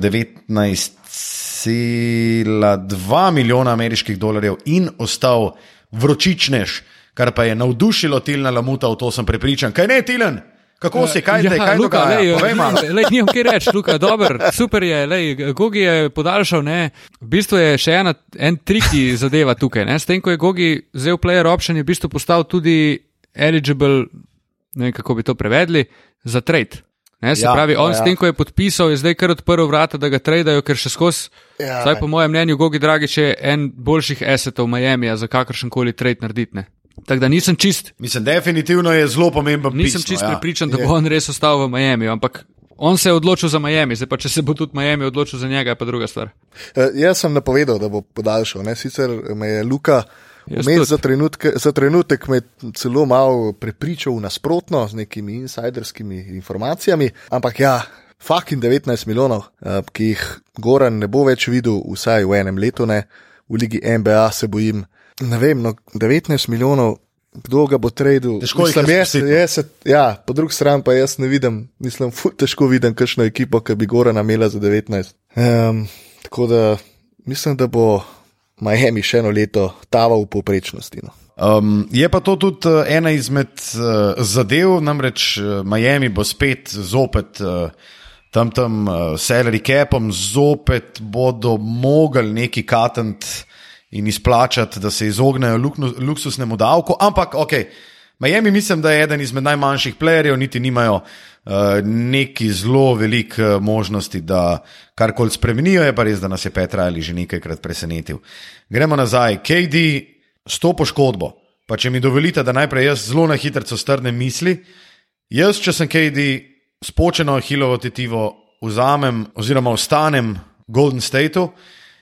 19,2 milijona ameriških dolarjev in ostal vročičnež, kar pa je navdušilo Tilna Lamuta, v to sem prepričan. Kaj ne, Tilen? Kako si, kaj te, ja, kaj Luka, lej, Povej malo. Nimam kaj reči, Luka, dober, super je, lej, Gogi je podaljšal, ne. V bistvu je še ena, en triki zadeva tukaj, ne. S tem, ko je Gogi vzel player option, je v bistvu postal tudi eligible, ne vem, kako bi to prevedli, za trade. Ne, se ja, pravi, on ja. s tem, ko je podpisal, je zdaj kar odprl vrata, da ga tradejo, ker še skozi, ja, po mojem mnenju, Gogi Dragi, če je en boljših esetov Miami za kakršen koli trade narediti. Tako da nisem čist. Mislim, definitivno je zelo pomemben. Nisem pismo, čist ja. pripričan, da bo on res ostal v Miami, ampak on se je odločil za Miami, zdaj pa če se bo tudi Miami odločil za njega, pa druga stvar. Uh, jaz sem napovedal, da bo podaljšal, ne? sicer me je Luka. Za, trenutke, za trenutek me je celo malo prepričal nasprotno z nekimi insiderskimi informacijami, ampak ja, fucking 19 milijonov, uh, ki jih Goran ne bo več videl, vsaj v enem letu, ne? v Ligi NBA se bojim ne vem, no, 19 milijonov, kdo ga bo tradil. Težko mislim, je to. Ja, po drugi strani pa jaz ne vidim, mislim, fut, težko vidim, kakšno ekipo, ki bi Gora namela za 19. Um, tako da mislim, da bo Miami še eno leto taval v poprečnosti. No. Um, je pa to tudi uh, ena izmed uh, zadev, namreč uh, Miami bo spet zopet uh, tam tam uh, salary capom, zopet bodo mogli neki katent uh, in izplačati, da se izognejo luksusnemu davku. Ampak, ok, Miami mislim, da je eden izmed najmanjših playerjev, niti nimajo uh, neki zelo velik uh, možnosti, da karkoli spremenijo. Je pa res, da nas je Petra ali že nekajkrat presenetil. Gremo nazaj. KD s to poškodbo. Pa če mi dovolite, da najprej jaz zelo na hitro strnem misli. Jaz, če sem KD spočeno Hilovo tetivo, vzamem oziroma ostanem v Golden Stateu.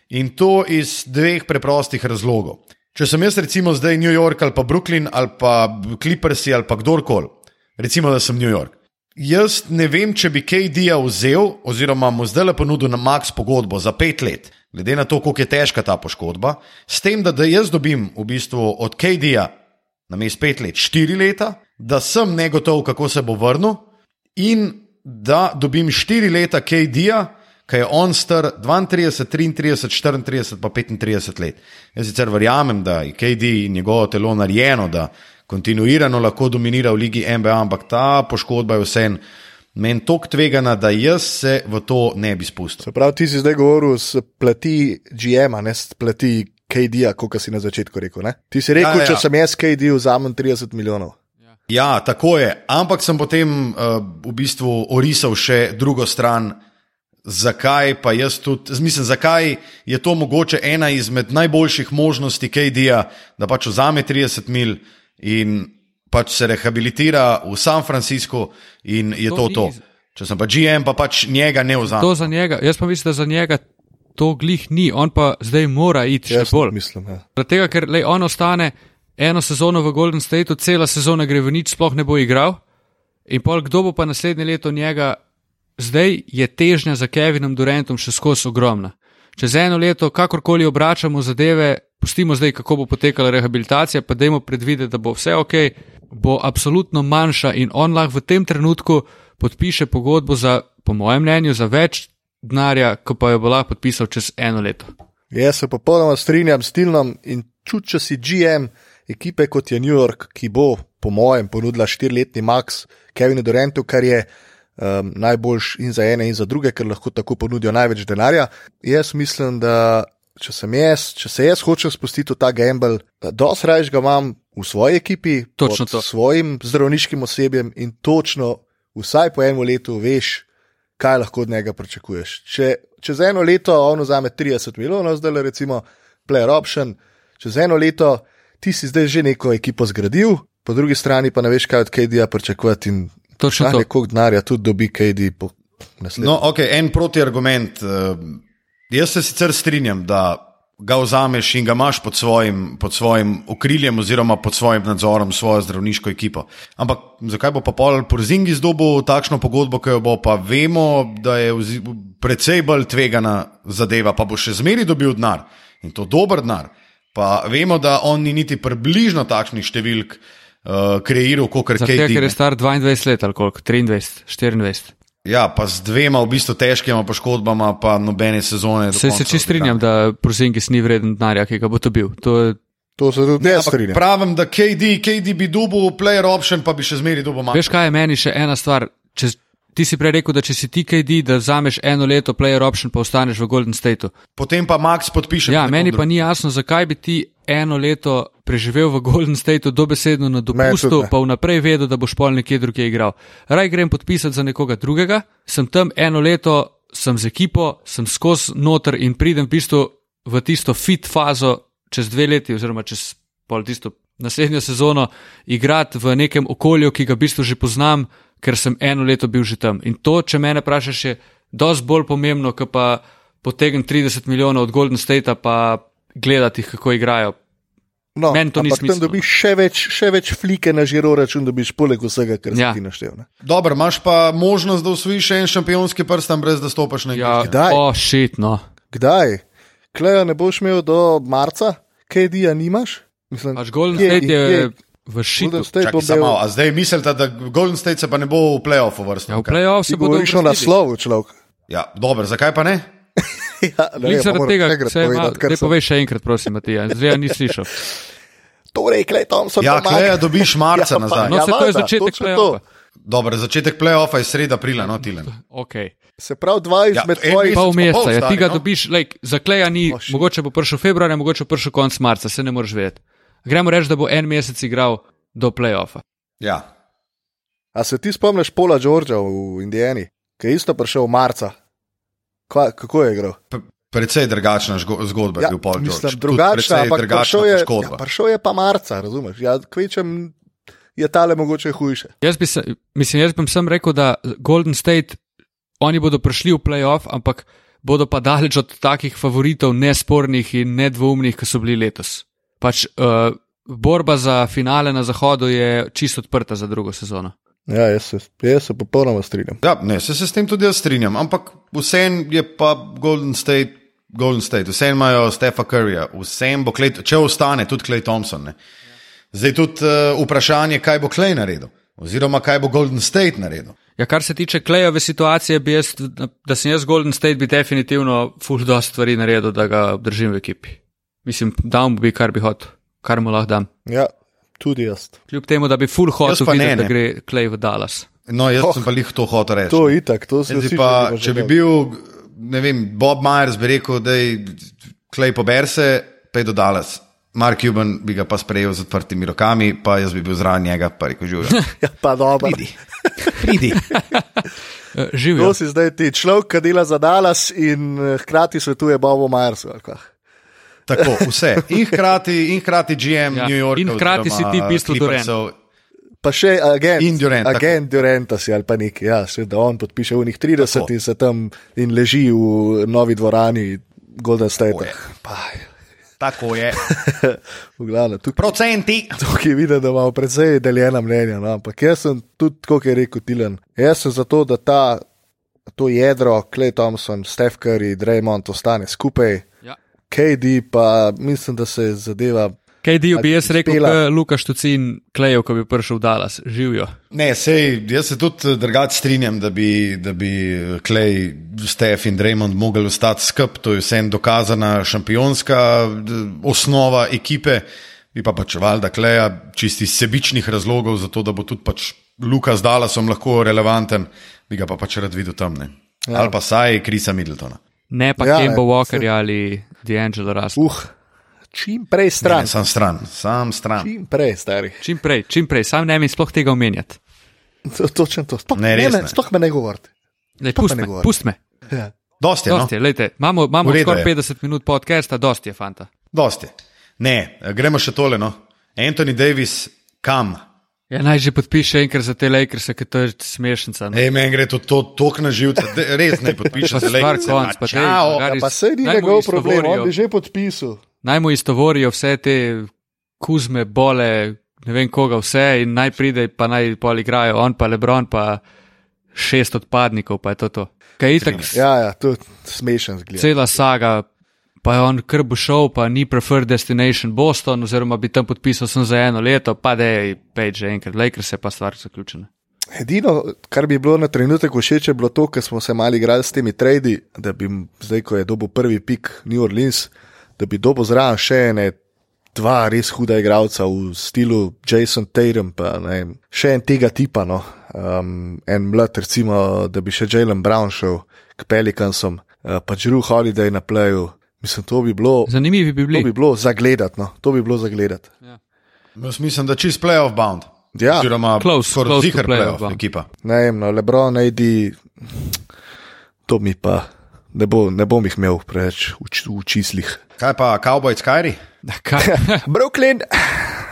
In to iz dveh preprostih razlogov. Če sem jaz, recimo, zdaj New York ali pa Brooklyn ali pa Clippersi ali pa kdorkoli, recimo, da sem New York. Jaz ne vem, če bi KD-ja vzel, oziroma mu zdaj le ponudil na max pogodbo za pet let, glede na to, koliko je težka ta poškodba, s tem, da, da jaz dobim v bistvu od KD-ja na mest pet let, štiri leta, da sem negotov, kako se bo vrnil, in da dobim štiri leta KD-ja, ki je on star 32, 33, 34, pa 35 let. Jaz sicer verjamem, da je KD in njegovo telo narejeno, da kontinuirano lahko dominira v Ligi NBA, ampak ta poškodba je vsem. Meni je tako tvegana, da jaz se v to ne bi spustil. Prav ti si zdaj govoril s plati GM-a, ne s plati KD-a, kot si na začetku rekel. Ne? Ti si rekel, ja, ja. če sem jaz KD, vzamem 30 milijonov. Ja, tako je. Ampak sem potem uh, v bistvu orisal še drugo stran zakaj pa jaz tudi, mislim, zakaj je to mogoče ena izmed najboljših možnosti KD-ja, da pač vzame 30 mil in pač se rehabilitira v San Franciscu in je to to. to. Če sem pa GM, pa pač njega ne vzame. To za njega, jaz pa mislim, da za njega to glih ni, on pa zdaj mora iti še bolj. Mislim, ja. Zato, ker lej, on ostane eno sezono v Golden Stateu, cela sezona gre v nič, sploh ne bo igral. In pol, kdo bo pa naslednje leto njega zdaj je težnja za Kevinom Durantom še skozi ogromna. Čez eno leto, kakorkoli obračamo zadeve, pustimo zdaj, kako bo potekala rehabilitacija, pa dajmo predvideti, da bo vse ok, bo absolutno manjša in on lahko v tem trenutku podpiše pogodbo za, po mojem mnenju, za več denarja, kot pa jo bo lahko podpisal čez eno leto. Jaz se popolnoma strinjam s Tilnom in čutim, če si GM ekipe kot je New York, ki bo, po mojem, ponudila štiriletni max Kevinu Durantu, kar je um, najboljš in za ene in za druge, ker lahko tako ponudijo največ denarja. Jaz mislim, da če, jaz, če se jaz hočem spustiti v ta gamble, da dosti raje ga imam v svoji ekipi, točno s svojim zdravniškim osebjem in točno vsaj po enem letu veš, kaj lahko od njega pričakuješ. Če čez eno leto on vzame 30 milijonov, zdaj le recimo player option, čez eno leto ti si zdaj že neko ekipo zgradil, po drugi strani pa ne veš, kaj od KD-ja pričakovati in Točno to. koliko denarja tudi dobi KD po naslednjem. No, ok, en protiargument. Uh, jaz se sicer strinjam, da ga vzameš in ga imaš pod svojim, pod svojim okriljem oziroma pod svojim nadzorom, svojo zdravniško ekipo. Ampak zakaj bo pa pol Porzingi zdobil takšno pogodbo, ki jo bo pa vemo, da je precej bolj tvegana zadeva, pa bo še zmeri dobil denar in to dober denar. Pa vemo, da on ni niti približno takšnih številk uh, kreiral, kot Zato, KD. ker je star 22 let ali koliko, 23, 24. Ja, pa z dvema v bistvu težkima poškodbama, pa nobene sezone. do Se, se konca čist strinjam, da Prozingis ni vreden denarja, ki ga bo dobil. To je, To se tudi ne Ampak strinjam. Pravim, da KD, KD bi dobil player option, pa bi še zmeri dobil manj. veš kaj je meni še ena stvar. Če, ti si prej rekel, da če si ti KD, da vzameš eno leto player option, pa ostaneš v Golden Stateu. Potem pa Max podpiše. Ja, meni pa ni jasno, zakaj bi ti eno leto preživel v Golden Stateu dobesedno na dopustu, pa vnaprej vedel, da boš pol nekje drugje igral. Raj grem podpisati za nekoga drugega, sem tam eno leto, sem z ekipo, sem skozi noter in pridem v bistvu v tisto fit fazo čez dve leti, oziroma čez pol tisto naslednjo sezono, igrati v nekem okolju, ki ga v bistvu že poznam, ker sem eno leto bil že tam. In to, če mene vprašaš, je dosti bolj pomembno, kot pa potegn 30 milijonov od Golden Statea, pa gledati, kako igrajo. No, Meni to ni ampak tam dobiš še več, še več flike na žiro račun, dobiš poleg vsega, kar si Ja. ti naštel. Ne? Dobro, imaš pa možnost, da osvojiš še en šampionski prst, brez da stopiš na Ja, igrišče. Kdaj? O, šit, no. Kdaj? Kleja ne boš imel do marca, KD-ja nimaš? Mislim, Pač Golden State je kje- v šitu. Bo Čakaj, samo, imel. a zdaj mislite, da Golden State se pa ne bo v playoffu vrstil? Ja, v playoff Ti se bodo govoriš o uvrstili. naslovu, človek. Ja, dobro, zakaj pa ne? Ja, ne vem, zaradi tega, enkrat se ima, kar sem- povej še enkrat, prosim, Matija, zdaj ja ni slišal. Torej, Klej Thompson. Ja, pomaga. Kleja dobiš marca Ja, nazaj. No, Ja, se to je začetek playoffa. Dobro, začetek playoffa je sreda aprila, no, Tilen. Okay. Se pravi, dva Ja, izmed en tvojih. Pol pa meseca, pol ja, ti ga no. dobiš, lejk, za kleja ni, Oh, mogoče bo prišel februarja, mogoče bo prišel konc marca, se ne moreš vedeti. Gremo reči, da bo en mesec igral do playoffa. Ja. A se ti spomniš Pola Georgea v Indijani, ki je isto prišel marca? Kva, kako je igral? P- Precej drugačna zgodba je bil Paul George. mislim, Tudi drugačna, ampak prišel je, ja, prišel je pa marca, razumeš? Ja, kvečem je tale mogoče hujše. Jaz bi, se, mislim, jaz bi sem rekel, da Golden State, oni bodo prišli v playoff, ampak bodo pa daleč od takih favoritov, nespornih in nedvoumnih, ki so bili letos. Pač uh, borba za finale na zahodu je čisto odprta za drugo sezono. Ja, jaz se, jaz se popolnoma strinjam. Ja, ne, se, se s tem tudi jaz strinjam, ampak vsem je pa Golden State, Golden State, vsem imajo Stefa Curryja, vsem bo Clay, če ostane tudi Clay Thompson. Ne. Zdaj tudi uh, vprašanje, kaj bo Clay naredil, oziroma kaj bo Golden State naredil. Ja, kar se tiče Klejove situacije, bi jaz, da sem jaz Golden State, bi definitivno full dost stvari naredil, da ga obdržim v ekipi. Mislim, dam mu bi, kar bi hotel, kar mu lahko dam. Ja, tudi jaz. Kljub temu, da bi full hotel pa ne, videti, da ne. gre Klej v Dallas. No, jaz Oh, sem pa jih to hotel reči. To je itak, to se pa, želimo če bi bil, ne vem, Bob Myers bi rekel, da je Clay pober se, pej do Dallas. Mark Cuban bi ga pa sprejel z odprtimi rokami, pa jaz bi bil zraven njega, pa rekel, živijo. Ja, pa dobro. Pridi, pridi. Živijo. To si zdaj ti človek, ki dela za Dallas in eh, hkrati svetuje Bobu Myersu. Tako, vse. In hkrati, in hkrati GM Ja, ja. New York. in hkrati si ti v bistvu Pa še agent, In Durant, tako. agent Duranta si ali pa neki, ja, še da on podpiše v njih 30 Tako. in se tam in leži v novi dvorani Golden State. je. Pa, Tako je. v glavnem, tukaj, Procenti. tukaj vidim, da imamo precej deljena mnenja. No, ampak jaz sem tudi, kot je rekel Tilen, jaz sem za to, da ta, to jedro, Clay Thompson, Steph Curry, Draymond ostane skupaj. Ja. KD pa mislim, da se zadeva. KD bi jaz rekel, da Lukaš Tucin Klejev, ko bi prišel v Dallas, živijo. Ne, sej, jaz se tudi drugače strinjam, da bi, da bi Clay, Steph in Draymond mogli ostati skupaj. To je vsem dokazana šampionska d- osnova ekipe. Bi pa pač valjda Kleja čisti sebičnih razlogov, zato da bo tudi pač Luka z Dallasom lahko relevanten, bi ga pa pač rad videl tam. Ne. Ja. Ali pa saj Krisa Middletona. Ne pa Ja, ja, Kemba ne, Walkerja ali D'Angelo Russell. Uh, čim prej Ne, stran. sam stran, sam stran. Čim prej, stari. Čim prej, čim prej, sam ne mi sploh tega omenjati. To- Točno to. Sploh, Ne, ne, ne. sploh me ne govorite. Ne me, govori. pust me. Ja. Dosti je. Dosti No? je, lejte, imamo imamo skoraj je. 50 minut podcasta, dosti je fanta. Dosti. Ne, gremo še tole. No. Anthony Davis, kam? Ja, naj že podpiše enkrat za te Lakers, ker to je smešnica. No. Ej, meni gre to, to tok na živce, res ne podpišem Pa za stvar Lakers. konc, pa magari Ja, pa se ni njegov problem, on bi že podpisal. Naj mu istovorijo vse te kuzme, bole, ne vem koga, vse in naj pride, pa naj pol igrajo, on pa Lebron, pa šest odpadnikov, pa je to to. Kaj itak, Ja, ja, to je smešen zgled. cela saga, pa je on kar bo šel, pa ni preferred destination Boston, oziroma bi tam podpisal sem za eno leto, pa da je pej že enkrat, Lakers je pa stvar zaključena. Edino, kar bi bilo na trenutek všeč, je bilo to, ker smo se mali igrali s temi tradi, da bi zdaj, ko je dobil prvi pik New Orleans, da bi dobil zraven še ene dva res huda igralca v stilu Jason Tatum, pa ne še en tega tipa, no. um, en mlad, recimo, da bi še Jalen Brown šel k Pelikansom, uh, pa Drew Holiday na playu. Mislim, to bi bilo, Zanimivi bi to bili. bi bilo zagledati, no. to bi bilo zagledati. Jaz mislim, da čist playoff bound. Ja, Oziroma, Close, close to zihar playoff playoff bound. ekipa. ne vem, no, Lebron, AD, to mi pa ne, bo, ne bom jih imel preveč v, v čislih. Kaj pa Cowboy Skyri? Da, kaj, Brooklyn,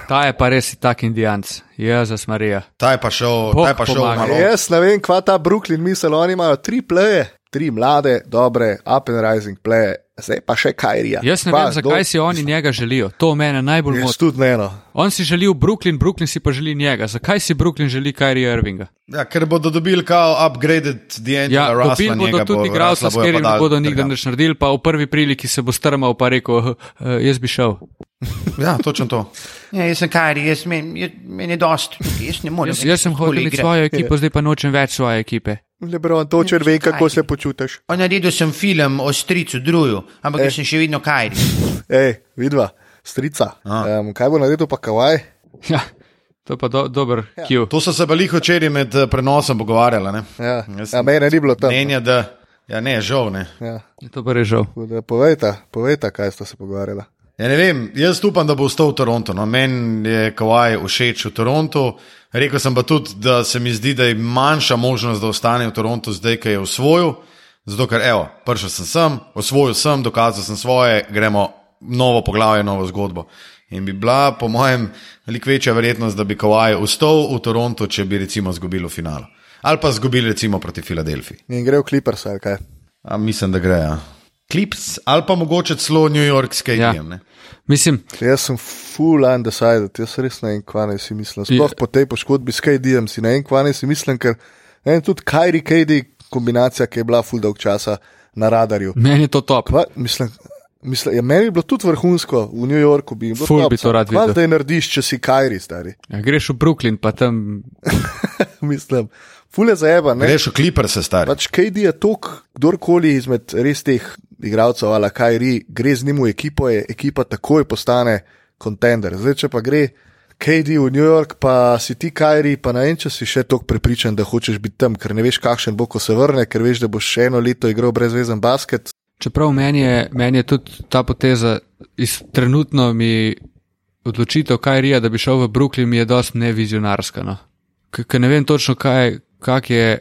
ta je pa res tak indijanc, Jezus Marija. Ta je pa šel, Bog ta je pa šel malo. jaz ne vem, kva ta Brooklyn misli, oni imajo tri pleje, tri mlade, dobre, up and rising pleje, zdaj pa še Kajrija. Jaz ne vem, zakaj si oni njega želijo. To mene najbolj moti. tudi ne, no. On si želi v Brooklyn, Brooklyn si pa želi njega. Zakaj si Brooklyn želi Kyrie Irvinga? Ja, ker bodo dobili kao upgraded D'Angelo Ja, Russella. dobili bodo njega bo- tudi igralca, s katerim pa ne bodo nikdar nič naredili, pa v prvi priliki se bo strmal pa rekel, uh, jaz bi šel. Ja, točno to. Ja, jaz sem Kari, jaz meni meni je dost, jaz ne morem. Jaz, jaz sem hotel imeti svojo ekipo, zdaj pa nočem več svoje ekipe. Lebron, točer ve, kako se počutiš. Naredil sem film o stricu Druju, ampak Eh. jaz sem še vedno Kari. Ej, vidva, strica. Um, kaj bo naredil pa kavaj? Ja, to je pa do, dober Ja. Q. To so se bali včeraj med eh, prenosom pogovarjali. ne. Ja, ja mene ni bilo tam. Mnenja, da. Ja, ne, žal ne. Ja. To pa res žal. Povejta, povejta, kaj sta se pogovarjala. Ja, ne vem, jaz upam, da bo ostal v Torontu. No. Meni je Kawaj všeč v Torontu. Rekel sem pa tudi, da se mi zdi, da je manjša možnost, da ostane v Torontu zdaj, ko je osvojil. Zato, ker evo, prišel sem sem, osvojil sem, dokazal sem svoje, gremo novo poglavje, novo zgodbo. In bi bila, po mojem, veliko večja verjetnost, da bi Kawaj ostal v Torontu, če bi recimo izgubili v finalu. Ali pa izgubili recimo proti Filadelfiji. In gre v Clippers ali kaj. A, mislim, da gre. Ja. Clips ali pa mogoče celo New York Stadium. Ja. Mislim, Jaz sem full undecided, jaz res ne vem, kva naj si mislim. Sploh po tej poškodbi s KD-jem si ne vem, kva naj si mislim, ker ne vem, tudi Kairi KD kombinacija, ki je bila full dolg časa na radarju. meni je to top. Kva, mislim, mislim, ja, meni bi bilo tudi vrhunsko v New Yorku, bi bilo Ful bi to rad videl. zdaj narediš, če si Kairi, stari. Ja, greš v Brooklyn, pa tam mislim, full je zajeba, ne? Greš v Clippers, stari. Pač KD je tok, kdorkoli izmed res teh igralcev, ali Kajri, gre z njim v ekipo, je ekipa takoj postane kontender. Zdaj, če pa gre KD v New York, pa si ti Kajri, pa ne vem, če si še tako prepričan, da hočeš biti tam, ker ne veš, kakšen bo, ko se vrne, ker veš, da boš še eno leto igral brezvezen basket. Čeprav meni je, meni je tudi ta poteza, iz, trenutno mi odločitev Kajrija, da bi šel v Brooklyn, mi je dosti nevizionarska. No. Ker ne vem točno, kaj, kak je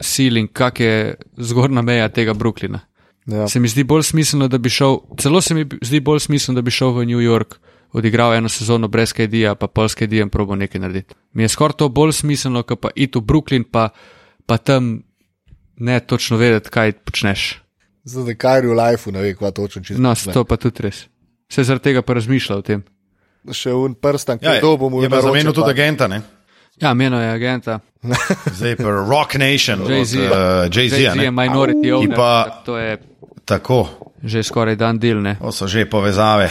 ceiling, kak je zgornja meja tega Brooklyna. Ja. Se mi zdi bolj smiselno, da bi šel, celo se mi zdi bolj smiselno, da bi šel v New York, odigral eno sezono brez KD-ja, pa polske KD-jem probo nekaj narediti. Mi je skoraj to bolj smiselno, kot pa iti v Brooklyn, pa, pa tam ne točno vedeti, kaj počneš. Zdaj, da Kajri v lifeu ne ve, kva točno čisto. No, to pa tudi res. Se zaradi tega pa razmišlja o tem. Še un prstan, Ja, ki to bomo je pa zamenil tudi agenta, ne? Ja, meno je agenta. zdaj pa Rock Nation, Jay-Z. od, uh, Jay-Z. Jay-Z je ne? minority Ki owner, pa- to je Tako, že skoraj dan del, ne? to so že povezave.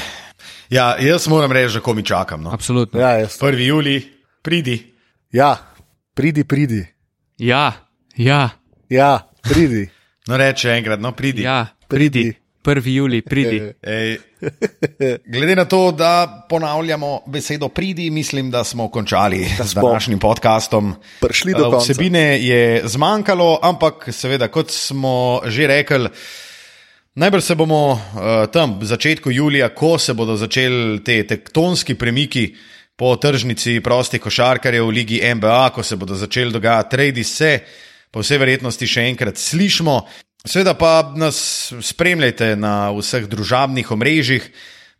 Ja, jaz moram reči, da komi čakam. No. Absolutno. Ja, jaz. 1. juli, pridi. ja, pridi, pridi. Ja, ja, Ja, pridi. No, reče enkrat, no, pridi. ja, pridi. 1. juli, pridi. Ej, glede na to, da ponavljamo besedo pridi, mislim, da smo končali da smo. današnjim podcastom. Prišli do Eh, konca. Vsebine je zmanjkalo, ampak seveda, kot smo že rekli. Najbrž se bomo uh, tam v začetku julija, ko se bodo začeli te tektonski premiki po tržnici prostih košarkarjev v Ligi NBA, ko se bodo začeli dogajati tradi, se po vsej verjetnosti še enkrat slišmo. Seveda pa nas spremljajte na vseh družabnih omrežjih,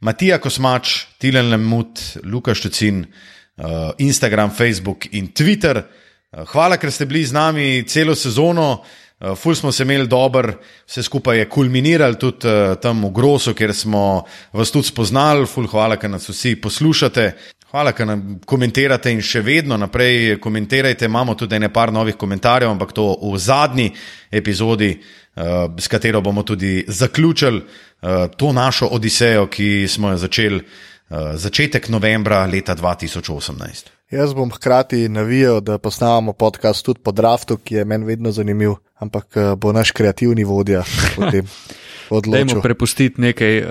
Matija Kosmač, Tilen Lemut, Luka Štucin, uh, Instagram, Facebook in Twitter. Uh, hvala, ker ste bili z nami celo sezono. Uh, ful smo se imeli dober, vse skupaj je kulminiralo tudi tam v Grosu, kjer smo vas tudi spoznali. Ful, hvala, ker nas vsi poslušate. Hvala, ker nam komentirate in še vedno naprej komentirajte. Imamo tudi nekaj novih komentarjev, ampak to v zadnji epizodi, uh, s katero bomo tudi zaključili uh, to našo odisejo, ki smo jo začeli uh, začetek novembra leta 2018. Jaz bom hkrati navijal, da posnamemo podcast tudi po draftu, ki je meni vedno zanimiv, ampak bo naš kreativni vodja potem odločil. Dajmo prepustiti nekaj uh,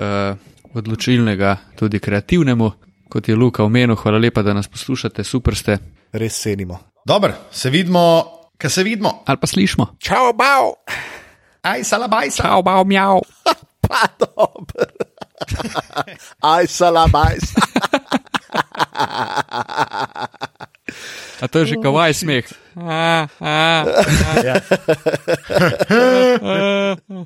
odločilnega tudi kreativnemu kot je Luka omenil, hvala lepa, da nas poslušate, super ste. Res cenimo. Dobro, se vidimo, kaj se vidimo. Ali pa slišmo. Čau, bau! Aj, salabaj, Čau, bau, mjav. pa dobro. Aj, salabaj. A to je že kavaj smeh. A, a, a. Ja. a.